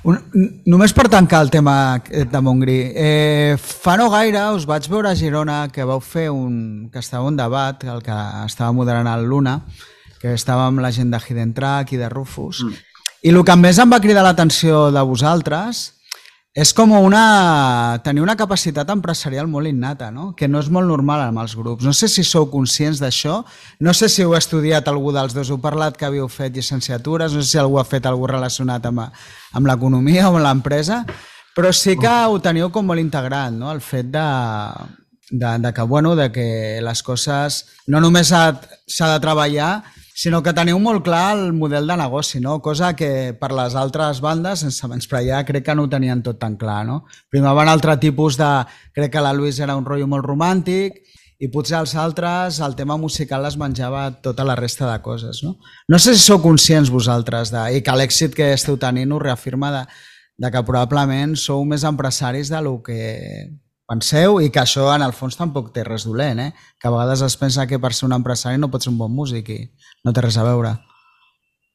Un, n- només per tancar el tema aquest de Montgrí, eh, fa no gaire us vaig veure a Girona que vau fer un, que estava un debat, el que estava moderant el Luna, que estava amb la gent de Hidden Track i de Rufus, Mm. i el que més em va cridar l'atenció de vosaltres és com una, tenir una capacitat empresarial molt innata, no? que no és molt normal amb els grups. No sé si sou conscients d'això, no sé si heu estudiat algú dels dos, heu parlat que havíeu fet llicenciatures, no sé si algú ha fet algú relacionat amb, amb l'economia o amb l'empresa, però sí que ho teniu com molt integrat, no? el fet de, de, de que, bueno, de que les coses no només s'ha s'ha de treballar, sinó que teniu molt clar el model de negoci, no? cosa que per les altres bandes, sense menysprear, crec que no ho tenien tot tan clar. No? Primer van altre tipus de... Crec que la Luis era un rotllo molt romàntic i potser els altres el tema musical es menjava tota la resta de coses. No, no sé si sou conscients vosaltres de, i que l'èxit que esteu tenint ho reafirma de, de que probablement sou més empresaris de lo que penseu i que això en el fons tampoc té res dolent, eh? que a vegades es pensa que per ser un empresari no pots ser un bon músic i no té res a veure.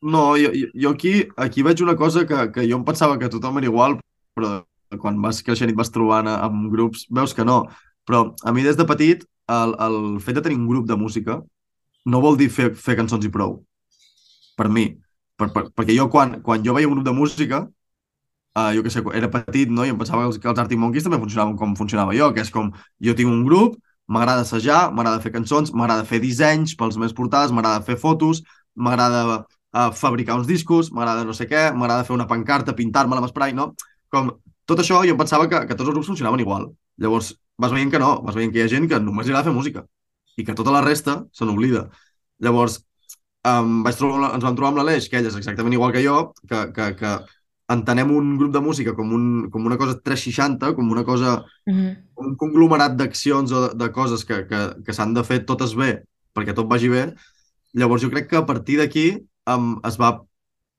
No, jo, jo- aquí, aquí veig una cosa que, que jo em pensava que tothom era igual, però quan vas creixent i et vas trobant amb grups, veus que no. Però a mi des de petit, el, el fet de tenir un grup de música no vol dir fer, fer cançons i prou. Per mi. Per, per, perquè jo, quan, quan jo veia un grup de música, uh, jo què sé, era petit, no? I em pensava que els, que els Arctic Monkeys també funcionaven com funcionava jo, que és com, jo tinc un grup, m'agrada assajar, m'agrada fer cançons, m'agrada fer dissenys pels meus portals, m'agrada fer fotos, m'agrada uh, fabricar uns discos, m'agrada no sé què, m'agrada fer una pancarta, pintar-me amb spray, no? Com, tot això jo em pensava que, que tots els grups funcionaven igual. Llavors, vas veient que no, vas veient que hi ha gent que només li agrada fer música i que tota la resta se n'oblida. Llavors, um, vaig trobar, ens vam trobar amb l'Aleix, que ell és exactament igual que jo, que, que, que entenem un grup de música com, un, com una cosa 360, com una cosa Mhm. com un conglomerat d'accions o de, de coses que, que, que s'han de fer totes bé perquè tot vagi bé, llavors jo crec que a partir d'aquí um, es, va,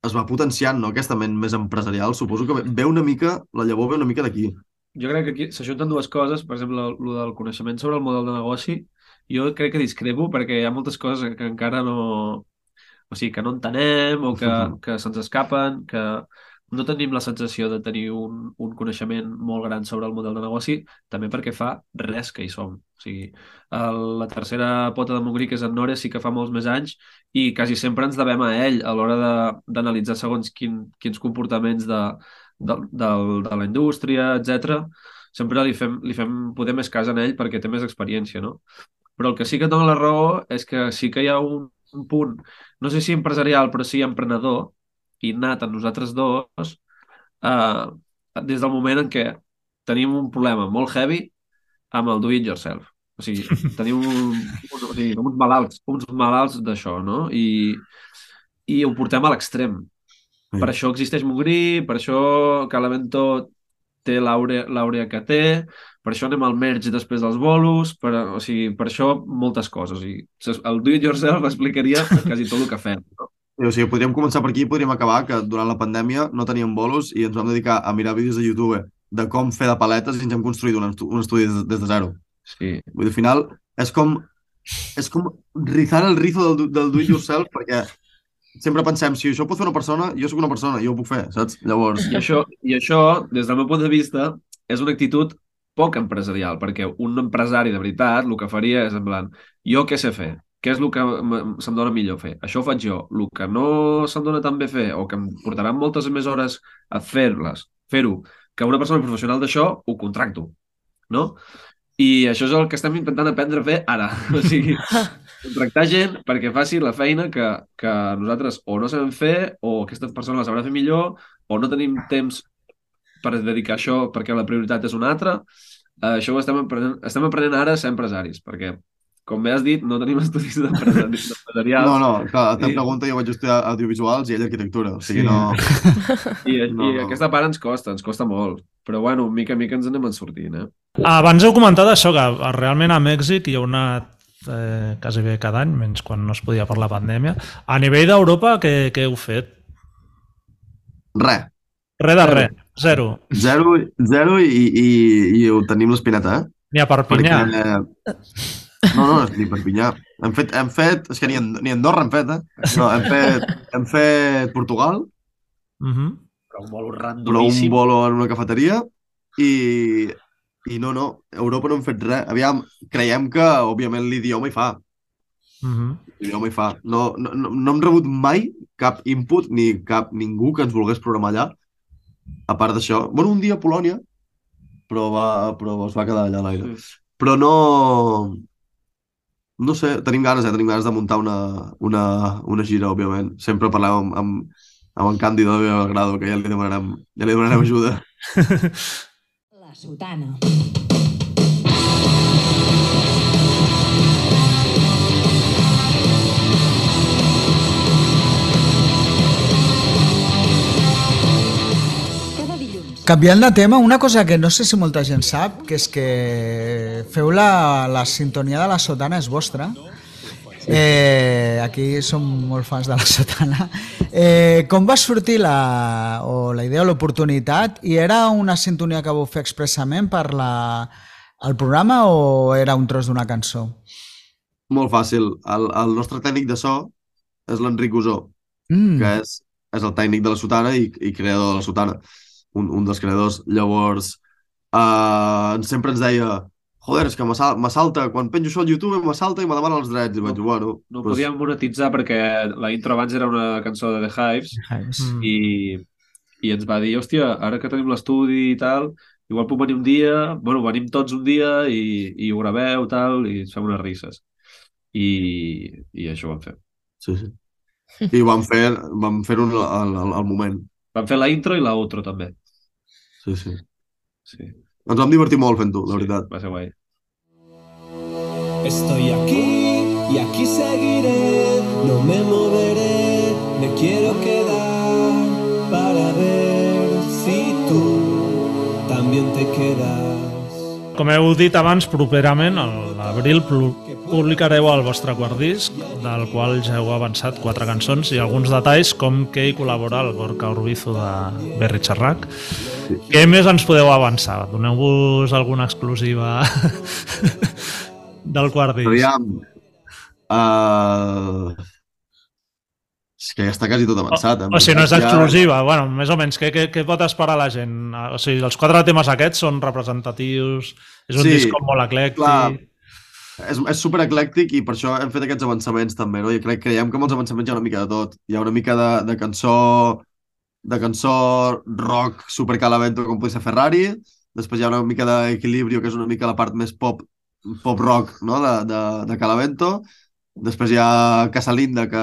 es va potenciant no? aquesta ment més empresarial. Suposo que ve, ve una mica, la llavor ve una mica d'aquí. Jo crec que aquí s'ajunten dues coses, per exemple, el del coneixement sobre el model de negoci. Jo crec que discrepo perquè hi ha moltes coses que encara no... O sigui, que no entenem o que, que se'ns escapen, que no tenim la sensació de tenir un, un coneixement molt gran sobre el model de negoci, també perquè fa res que hi som. O sigui, el, la tercera pota de Montgrí, que és en Nore, sí que fa molts més anys i quasi sempre ens devem a ell a l'hora d'analitzar segons quin, quins comportaments de, de, de, de la indústria, etc. Sempre li fem, li fem poder més cas en ell perquè té més experiència, no? Però el que sí que et dona la raó és que sí que hi ha un, un punt, no sé si empresarial, però sí emprenedor, innat en nosaltres dos, eh, des del moment en què tenim un problema molt heavy amb el do it yourself. O sigui, tenim un, un, o sigui, uns malalts, uns malalts d'això, no? I, I ho portem a l'extrem. Sí. Per això existeix Montgrí, per això Calavento té l'àurea l'àurea que té, per això anem al merge després dels bolos, per, o sigui, per això moltes coses. O sigui, el do it yourself explicaria quasi tot el que fem. No? O sigui, podríem començar per aquí i podríem acabar que durant la pandèmia no teníem bolos i ens vam dedicar a mirar vídeos de YouTube de com fer de paletes i ens hem construït un, estu un estudi des, des de zero. Sí. Vull dir, al final és com és com rizar el rizo del, del do it yourself perquè sempre pensem, si això ho pot fer una persona, jo sóc una persona, jo ho puc fer, saps? Llavors, I això, I això, des del meu punt de vista, és una actitud poc empresarial, perquè un empresari de veritat el que faria és en plan, jo què sé fer? Què és el que se'm dona millor fer? Això ho faig jo. El que no se'm dona tan bé fer o que em portaran moltes més hores a fer-les, fer-ho, que una persona professional d'això ho contracto, no? I això és el que estem intentant aprendre a fer ara. O sigui, contractar gent perquè faci la feina que, que nosaltres o no sabem fer o aquesta persona la sabrà fer millor o no tenim temps per dedicar això perquè la prioritat és una altra. Eh, això ho estem aprenent, estem aprenent ara a ser empresaris, perquè, com bé has dit, no tenim estudis d'empresari- d'empresarials. no, no, clar, la teva pregunta jo vaig estudiar audiovisuals i ell arquitectura, o sigui, Sí. no... I, No, i no. aquesta part ens costa, ens costa molt. Però, bueno, mica a mica ens anem en sortint, eh? Abans heu comentat això, que realment a Mèxic hi heu anat eh, quasi bé cada any, menys quan no es podia per la pandèmia. A nivell d'Europa, què, què heu fet? Res. Res de res, zero. Zero, zero i, i, i ho tenim l'espineta, eh? Ni a Perpinyà. Perquè... No, no, ni Perpinyà. Hem fet, hem fet, és que ni, ni Andorra hem fet, eh? No, hem fet, hem fet Portugal, Uh -huh. Però un bolo però un randomíssim. bolo en una cafeteria i, i no, no, a Europa no hem fet res. Aviam, creiem que, òbviament, l'idioma hi fa. Uh -huh. L'idioma hi fa. No, no, no, no hem rebut mai cap input ni cap ningú que ens volgués programar allà. A part d'això, bueno, un dia a Polònia, però, va, però es va quedar allà a l'aire. Però no... No sé, tenim ganes, eh? Tenim ganes de muntar una, una, una gira, òbviament. Sempre parlem amb, amb, amb en Càndido de Belgrado, que ja li demanarem, ja li demanarem ajuda. La sotana. Canviant de tema, una cosa que no sé si molta gent sap, que és que feu la, la sintonia de la sotana és vostra. Eh, aquí som molt fans de la sotana. Eh, com va sortir la, o la idea o l'oportunitat? I era una sintonia que vau fer expressament per la, el programa o era un tros d'una cançó? Molt fàcil. El, el nostre tècnic de so és l'Enric Usó, Mm. que és, és el tècnic de la sotana i, i creador de la sotana. Un, un dels creadors. Llavors, uh, sempre ens deia joder, és que m'assal- m'assalta, quan penjo això al YouTube m'assalta i me demana els drets. I vaig bueno... No doncs, podíem monetitzar perquè la intro abans era una cançó de The Hives Mm. i, i ens va dir, hòstia, ara que tenim l'estudi i tal, igual puc venir un dia, bueno, venim tots un dia i, i ho graveu tal, i ens fem unes risses. I, i això ho vam fer. Sí, sí. I vam fer, vam al, al, al moment. Vam fer la intro i la outro també. Sí, sí. Sí, Ens vam divertir molt fent-ho, la veritat. va ser guai. Estoy aquí y aquí seguiré, no me moveré, me quiero quedar para ver si tú también te quedas. Com heu dit abans, properament, a l'abril, publicareu el vostre quart disc, del qual ja heu avançat quatre cançons i alguns detalls, com que hi col·labora el Gorka Urbizo de Berri Xerrac. Què més ens podeu avançar? Doneu-vos alguna exclusiva del quart disc. Aviam. Uh... És que ja està quasi tot avançat. O sigui, no és Ja- exclusiva, bueno, més o menys, què, què, què pot esperar la gent? O sigui, els quatre temes aquests són representatius, és un Sí, disc com molt eclèctic... clar. És, és super eclèctic i per això hem fet aquests avançaments també, no? I crec, creiem que amb els avançaments hi ha una mica de tot. Hi ha una mica de, de cançó de cançó rock super calavento com pot ser Ferrari, després hi ha una mica d'equilibrio que és una mica la part més pop pop rock no? de, de, de Calavento després hi ha Casalinda que,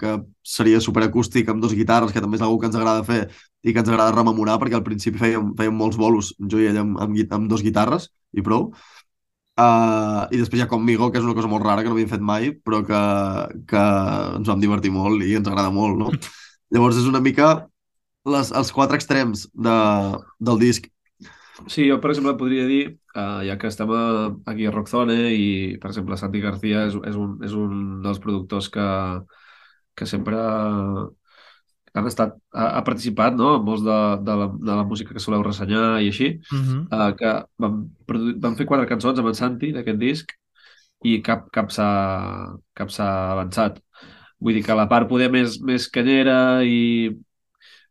que seria superacústic amb dos guitarres que també és una que ens agrada fer i que ens agrada rememorar perquè al principi fèiem, fèiem molts bolos jo i ell amb, amb, amb dos guitarres i prou Uh, I després hi ha Conmigo, que és una cosa molt rara que no havíem fet mai, però que, que ens vam divertir molt i ens agrada molt, no? Llavors és una mica les, els quatre extrems de, del disc. Sí, jo, per exemple, podria dir, uh, ja que estem a, aquí a Rockzone i, per exemple, Santi García és, és, un, és un dels productors que, que sempre han estat, ha, ha participat no? en molts de, de, la, de la música que soleu ressenyar i així, Uh -huh. uh, que vam, produ- vam fer quatre cançons amb en Santi d'aquest disc i cap, cap s'ha avançat. Vull dir que la part poder més, més canyera i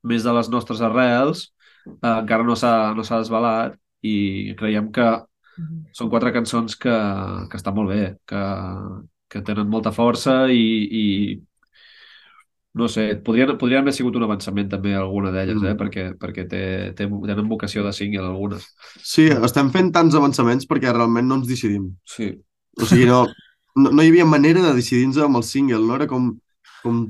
més de les nostres arrels eh, encara no s'ha no desvelat i creiem que són quatre cançons que, que estan molt bé, que, que tenen molta força i, i no sé, podrien, podrien haver sigut un avançament també alguna d'elles, eh? Mm. perquè, perquè té, té, tenen vocació de single algunes. Sí, estem fent tants avançaments perquè realment no ens decidim. Sí. O sigui, no, no, no hi havia manera de decidir-nos amb el single, no? Era com, com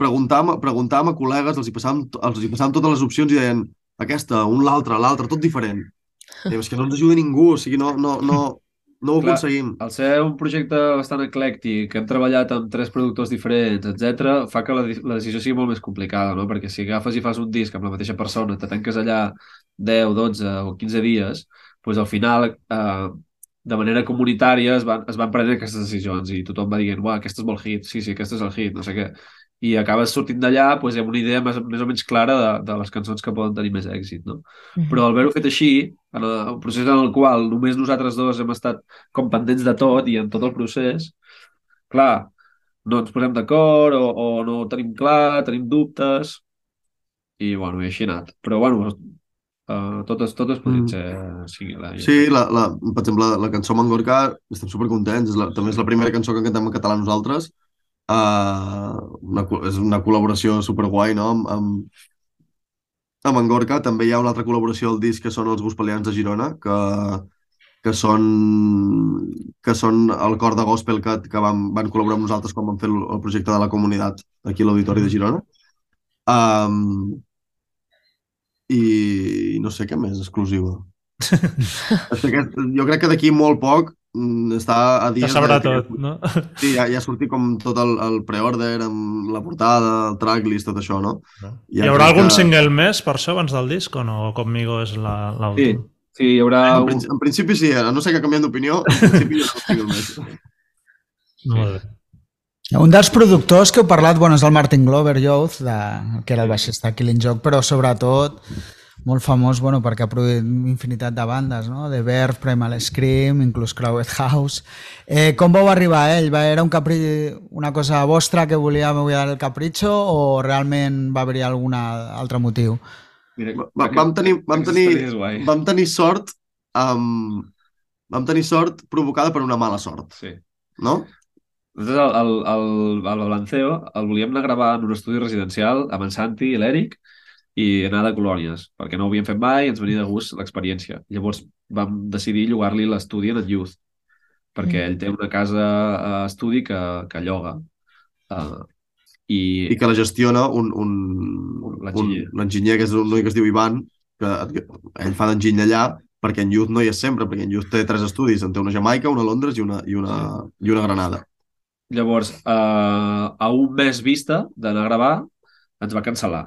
preguntàvem, preguntàvem a col·legues, els hi, passàvem, els hi passàvem totes les opcions i deien aquesta, un l'altre, l'altre, tot diferent. I és que no ens ajuda ningú, o sigui, no, no, no, no ho Clar. aconseguim. Al ser un projecte bastant eclèctic, que hem treballat amb tres productors diferents, etc, fa que la, la decisió sigui molt més complicada, no? Perquè si agafes i fas un disc amb la mateixa persona, te tanques allà 10, 12 o 15 dies, doncs al final, eh, de manera comunitària, es van, es van prenent aquestes decisions i tothom va dient, uah, aquest és molt hit, sí, sí, aquest és el hit, no sé què. I acabes sortint d'allà doncs, amb una idea més, més o menys clara de, de les cançons que poden tenir més èxit, no? Però al haver-ho fet així, en el, un procés en el qual només nosaltres dos hem estat com pendents de tot i en tot el procés, clar, no ens posem d'acord o, o no ho tenim clar, tenim dubtes i, bueno, i així ha anat. Però, bueno, uh, totes, totes podrien Mm. ser eh? Sí, la, la, per exemple, la, la cançó Mangorca, estem supercontents, és la, també és la primera cançó que cantem en català nosaltres. Uh, una, és una col·laboració superguai, no?, amb, amb, amb en Gorka. També hi ha una altra col·laboració al disc que són els Gospelians de Girona, que, que són, que són el cor de gospel que, que van, van col·laborar amb nosaltres quan vam fer el, projecte de la comunitat aquí a l'Auditori de Girona. Um, i no sé què més exclusiva. Aquest, jo crec que d'aquí molt poc està a Que dies... sabrà de- tot, no? Sí, ja, ja ha sortit com tot el, el pre-order amb la portada, el tracklist, tot això, no? Hi Ja haurà crec algun que- single més per això abans del disc o no? O Conmigo és la- Sí, l'últim? sí, hi haurà... En, Un... en principi sí, a no sé que canviem d'opinió, en principi jo no tinc més. Molt bé. Un dels productors que heu parlat, bueno, és el Martin Glover Youth, de, que era el baixista Killing Joke, però sobretot molt famós bueno, perquè ha produït infinitat de bandes, no? The Verve, Primal Scream, inclús Crowded House. Eh, com vau arribar a ell? Va, era un capri... una cosa vostra que volíeu dar el capritxo o realment va haver-hi algun altre motiu? Mira, Va, vam, tenir, vam, tenir, vam tenir sort amb... Vam tenir sort provocada per una mala sort, Sí. no? Nosaltres el, el, el, el Balanceo el volíem anar a gravar en un estudi residencial amb en Santi i l'Eric i anar de colònies, perquè no ho havíem fet mai i ens venia de gust l'experiència. Llavors vam decidir llogar-li l'estudi en el Youth, perquè Mm. ell té una casa a estudi que, que lloga. Uh, i, I que la gestiona un, un, un, L'enginyer. l'enginyer, que és un noi que es diu Ivan, que ell fa d'enginyer allà, perquè en Youth no hi és sempre, perquè en Youth té tres estudis, en té una a Jamaica, una a Londres i una, i una, i una a Granada. Llavors, uh, a un mes vista d'anar a gravar, ens va cancel·lar.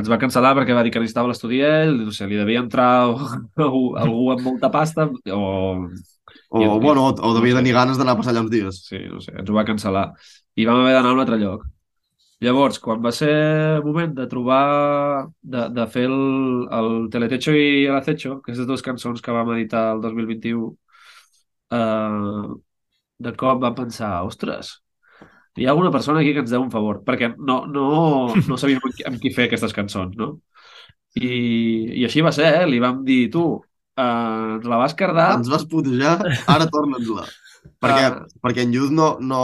Ens va cancel·lar perquè va dir que necessitava l'estudi ell, no sé, li devia entrar algú, algú amb molta pasta o... O, I- bueno, o, o devia tenir ganes d'anar a passar allà uns dies. Sí, no sé, ens ho va cancel·lar. I vam haver d'anar a un altre lloc. Llavors, quan va ser el moment de trobar, de, de fer el, el Teletecho i el Acecho, que és les dues cançons que vam editar el 2021, eh, de cop vam pensar, ostres, hi ha alguna persona aquí que ens deu un favor, perquè no, no, no sabíem amb qui, amb qui fer aquestes cançons, no? I, i així va ser, eh? li vam dir, tu, eh, ens la vas cardar, Ens vas putejar, ara torna'ns-la. perquè, Ah. perquè en Youth no, no,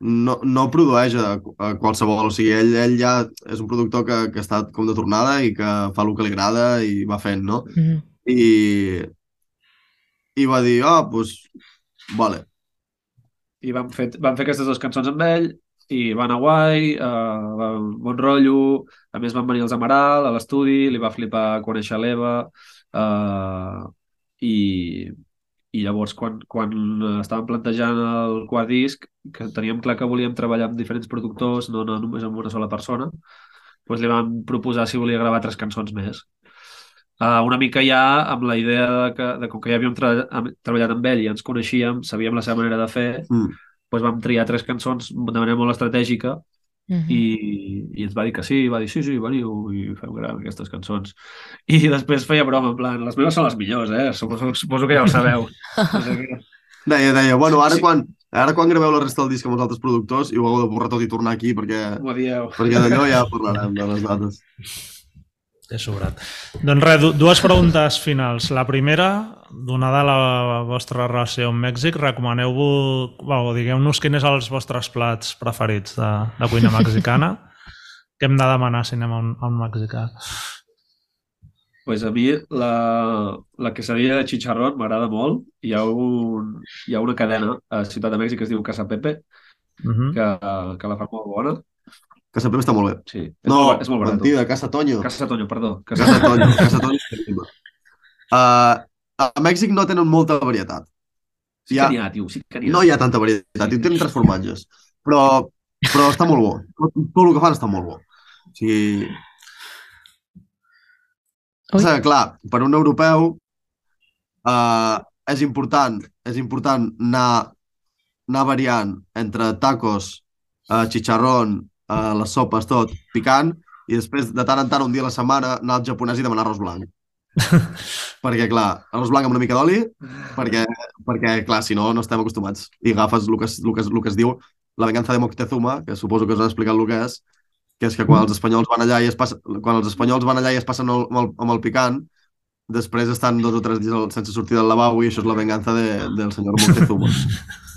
no, no produeix a, a qualsevol, o sigui, ell, ell ja és un productor que, que està com de tornada i que fa el que li agrada i va fent, no? Mhm. I, i va dir, ah, doncs, vale. I vam fer, vam fer aquestes dues cançons amb ell i va anar guai, va, bon rotllo, a més van venir els Amaral a l'estudi, li va flipar conèixer l'Eva uh, i, i llavors quan, quan estàvem plantejant el quart disc, que teníem clar que volíem treballar amb diferents productors, no, no només amb una sola persona, doncs li vam proposar si volia gravar tres cançons més. Uh, una mica ja amb la idea de que, de com que ja havíem tra treballat amb ell i ens coneixíem, sabíem la seva manera de fer, Mm. doncs vam triar tres cançons de manera molt estratègica Mhm. i, i ens va dir que sí, va dir sí, sí, veniu i fem gran aquestes cançons. I després feia broma, en plan, les meves són les millors, eh? Suposo, suposo que ja ho sabeu. No sé què. Deia, deia, bueno, ara, Sí. quan, ara quan graveu la resta del disc amb els altres productors i ho haureu de borrar tot i tornar aquí perquè, perquè d'allò ja parlarem de les dates. És sobrat. Doncs res, du- dues preguntes finals. La primera, donada la vostra relació amb Mèxic, recomaneu-vos, bueno, digueu-nos quins són els vostres plats preferits de, de cuina mexicana. Què hem de demanar si anem a un, a un mexicà? Pues a mi la, la quesadilla de chicharrón m'agrada molt. Hi ha, un, hi ha una cadena a Ciutat de Mèxic que es diu Casa Pepe, Uh -huh. que, que la fa molt bona. Que sempre està molt bé. Sí, és, No, molt, és molt barat. mentida, Casa Toño. Casa Toño, perdó. Casa... Casa Toño, Casa Toño. Uh, a Mèxic no tenen molta varietat. Sí que n'hi ha, tio, sí que n'hi ha. No hi ha tanta varietat, i tenen tres formatges. Però, però està molt bo. Tot, tot el que fan està molt bo. O sigui... Ui. Passa que, clar, per un europeu uh, és important és important anar, anar variant entre tacos, uh, chicharrón, uh, les sopes, tot, picant, i després, de tant en tant, un dia a la setmana, anar al japonès i demanar arròs blanc. perquè, clar, arròs blanc amb una mica d'oli, perquè, perquè, clar, si no, no estem acostumats. I agafes el que, es, el que, es, el que es diu la venganza de Moctezuma, que suposo que us han explicat el que és, que és que quan els espanyols van allà i es passen, quan els espanyols van allà i es passen el, amb, el, amb el picant, després estan dos o tres dies sense sortir del lavabo i això és la venganza de, del senyor Moctezuma.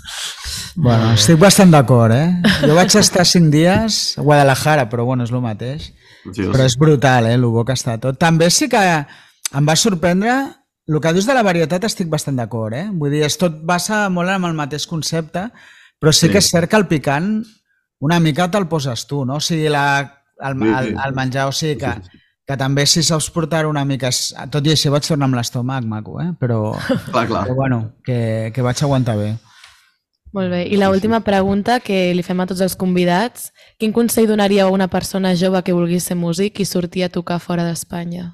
Bueno, estic bastant d'acord, eh? Jo vaig estar cinc dies a Guadalajara, però bueno, és el mateix. Sí, Però és brutal, eh, el bo que està tot. També sí que em va sorprendre, el que dius de la varietat estic bastant d'acord, eh? Vull dir, és tot basa molt amb el mateix concepte, però sí, Sí. que és cert que el picant una mica te'l poses tu, no? O sigui, la, el, Sí, sí. el, el menjar, o sigui que, que que també si saps portar una mica... Tot i així vaig tornar amb l'estómac maco, eh? Però, Clar, clar. però bueno, que, que vaig aguantar bé. Molt bé. I l'última pregunta que li fem a tots els convidats. Quin consell donaria a una persona jove que volgués ser músic i sortir a tocar fora d'Espanya?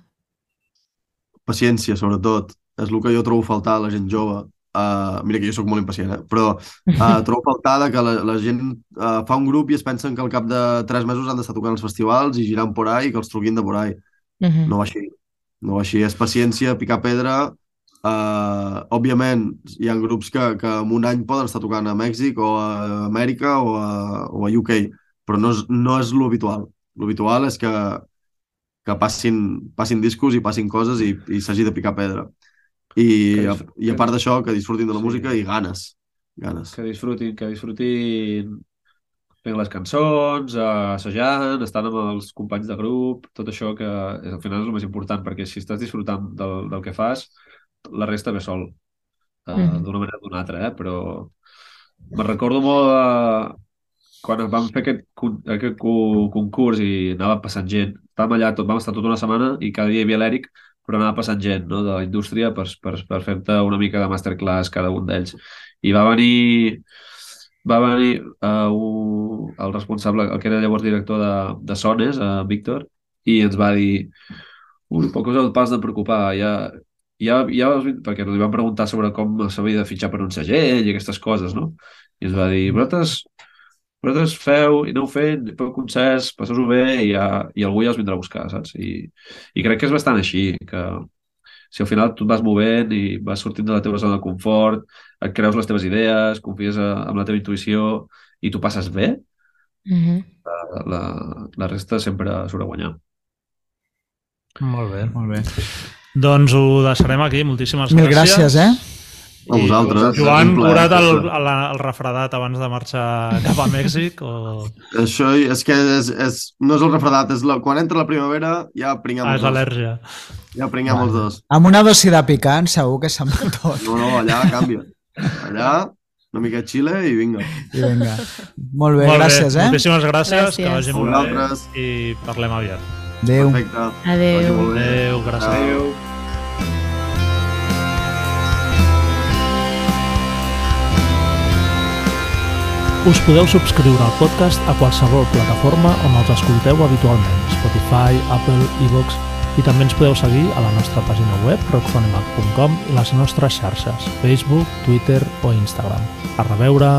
Paciència, sobretot. És el que jo trobo faltar a la gent jove. Uh, mira que jo sóc molt impacient, eh? però uh, trobo a faltar de que la, la gent uh, fa un grup i es pensen que al cap de tres mesos han d'estar tocant els festivals i girant por ahí i que els truquin de por ahí. Uh -huh. No va així. No va així. És paciència, picar pedra. Uh, òbviament, hi ha grups que, que en un any poden estar tocant a Mèxic o a Amèrica o a, o a UK, però no és, no és l'habitual. L'habitual és que, que passin, passin discos i passin coses i, i s'hagi de picar pedra. I, a, i a part d'això, que disfrutin de la Sí. música i ganes. Ganes. Que disfrutin, que disfrutin fent les cançons, eh, assajant, estant amb els companys de grup, tot això que al final és el més important, perquè si estàs disfrutant del, del que fas, la resta ve sol, eh, Mhm. d'una manera o d'una altra, eh? però me'n recordo molt de... quan vam fer aquest, con- aquest co- concurs i anava passant gent, estàvem allà, tot, vam estar tota una setmana i cada dia hi havia l'Èric, però anava passant gent no? de la indústria per, per, per fer-te una mica de masterclass cada un d'ells. I va venir va venir uh, un, el responsable, el que era llavors director de, de Sones, uh, Víctor, i ens va dir ui, poc us heu pas de preocupar, ja, ja, ja perquè li vam preguntar sobre com s'havia de fitxar per un segell i aquestes coses, no? I ens va dir, vosaltres, vosaltres feu i aneu fent, feu concerts, passeu-ho bé i, ja, i algú ja us vindrà a buscar, saps? I, I crec que és bastant així, que si al final tu et vas movent i vas sortint de la teva zona de confort, et creus les teves idees, confies a- en la teva intuïció i tu passes bé, Uh -huh. la, la resta sempre surt a guanyar. Molt bé. Molt bé. Doncs ho deixarem aquí. Moltíssimes Mil gràcies. gràcies, eh? A vosaltres. Joan, curat el, el, el refredat abans de marxar cap a Mèxic? O... Això és que és, és, no és el refredat, és la, quan entra la primavera ja pringam Ah, els és dos. al·lèrgia. Ja pringam els dos. Amb una dosi de picant segur que se'n va tot. No, no, allà canvia. Allà, una mica xile i vinga. I vinga. Molt bé, Molt gràcies, bé. eh? Moltíssimes gràcies, Gràcies. que vagi A molt vosaltres. bé i parlem aviat. Adéu. Perfecte. Adéu. Adéu, gràcies. Adéu. Us podeu subscriure al podcast a qualsevol plataforma on els escolteu habitualment, Spotify, Apple, iVoox, i també ens podeu seguir a la nostra pàgina web rockfonemac.com i les nostres xarxes, Facebook, Twitter o Instagram. A reveure!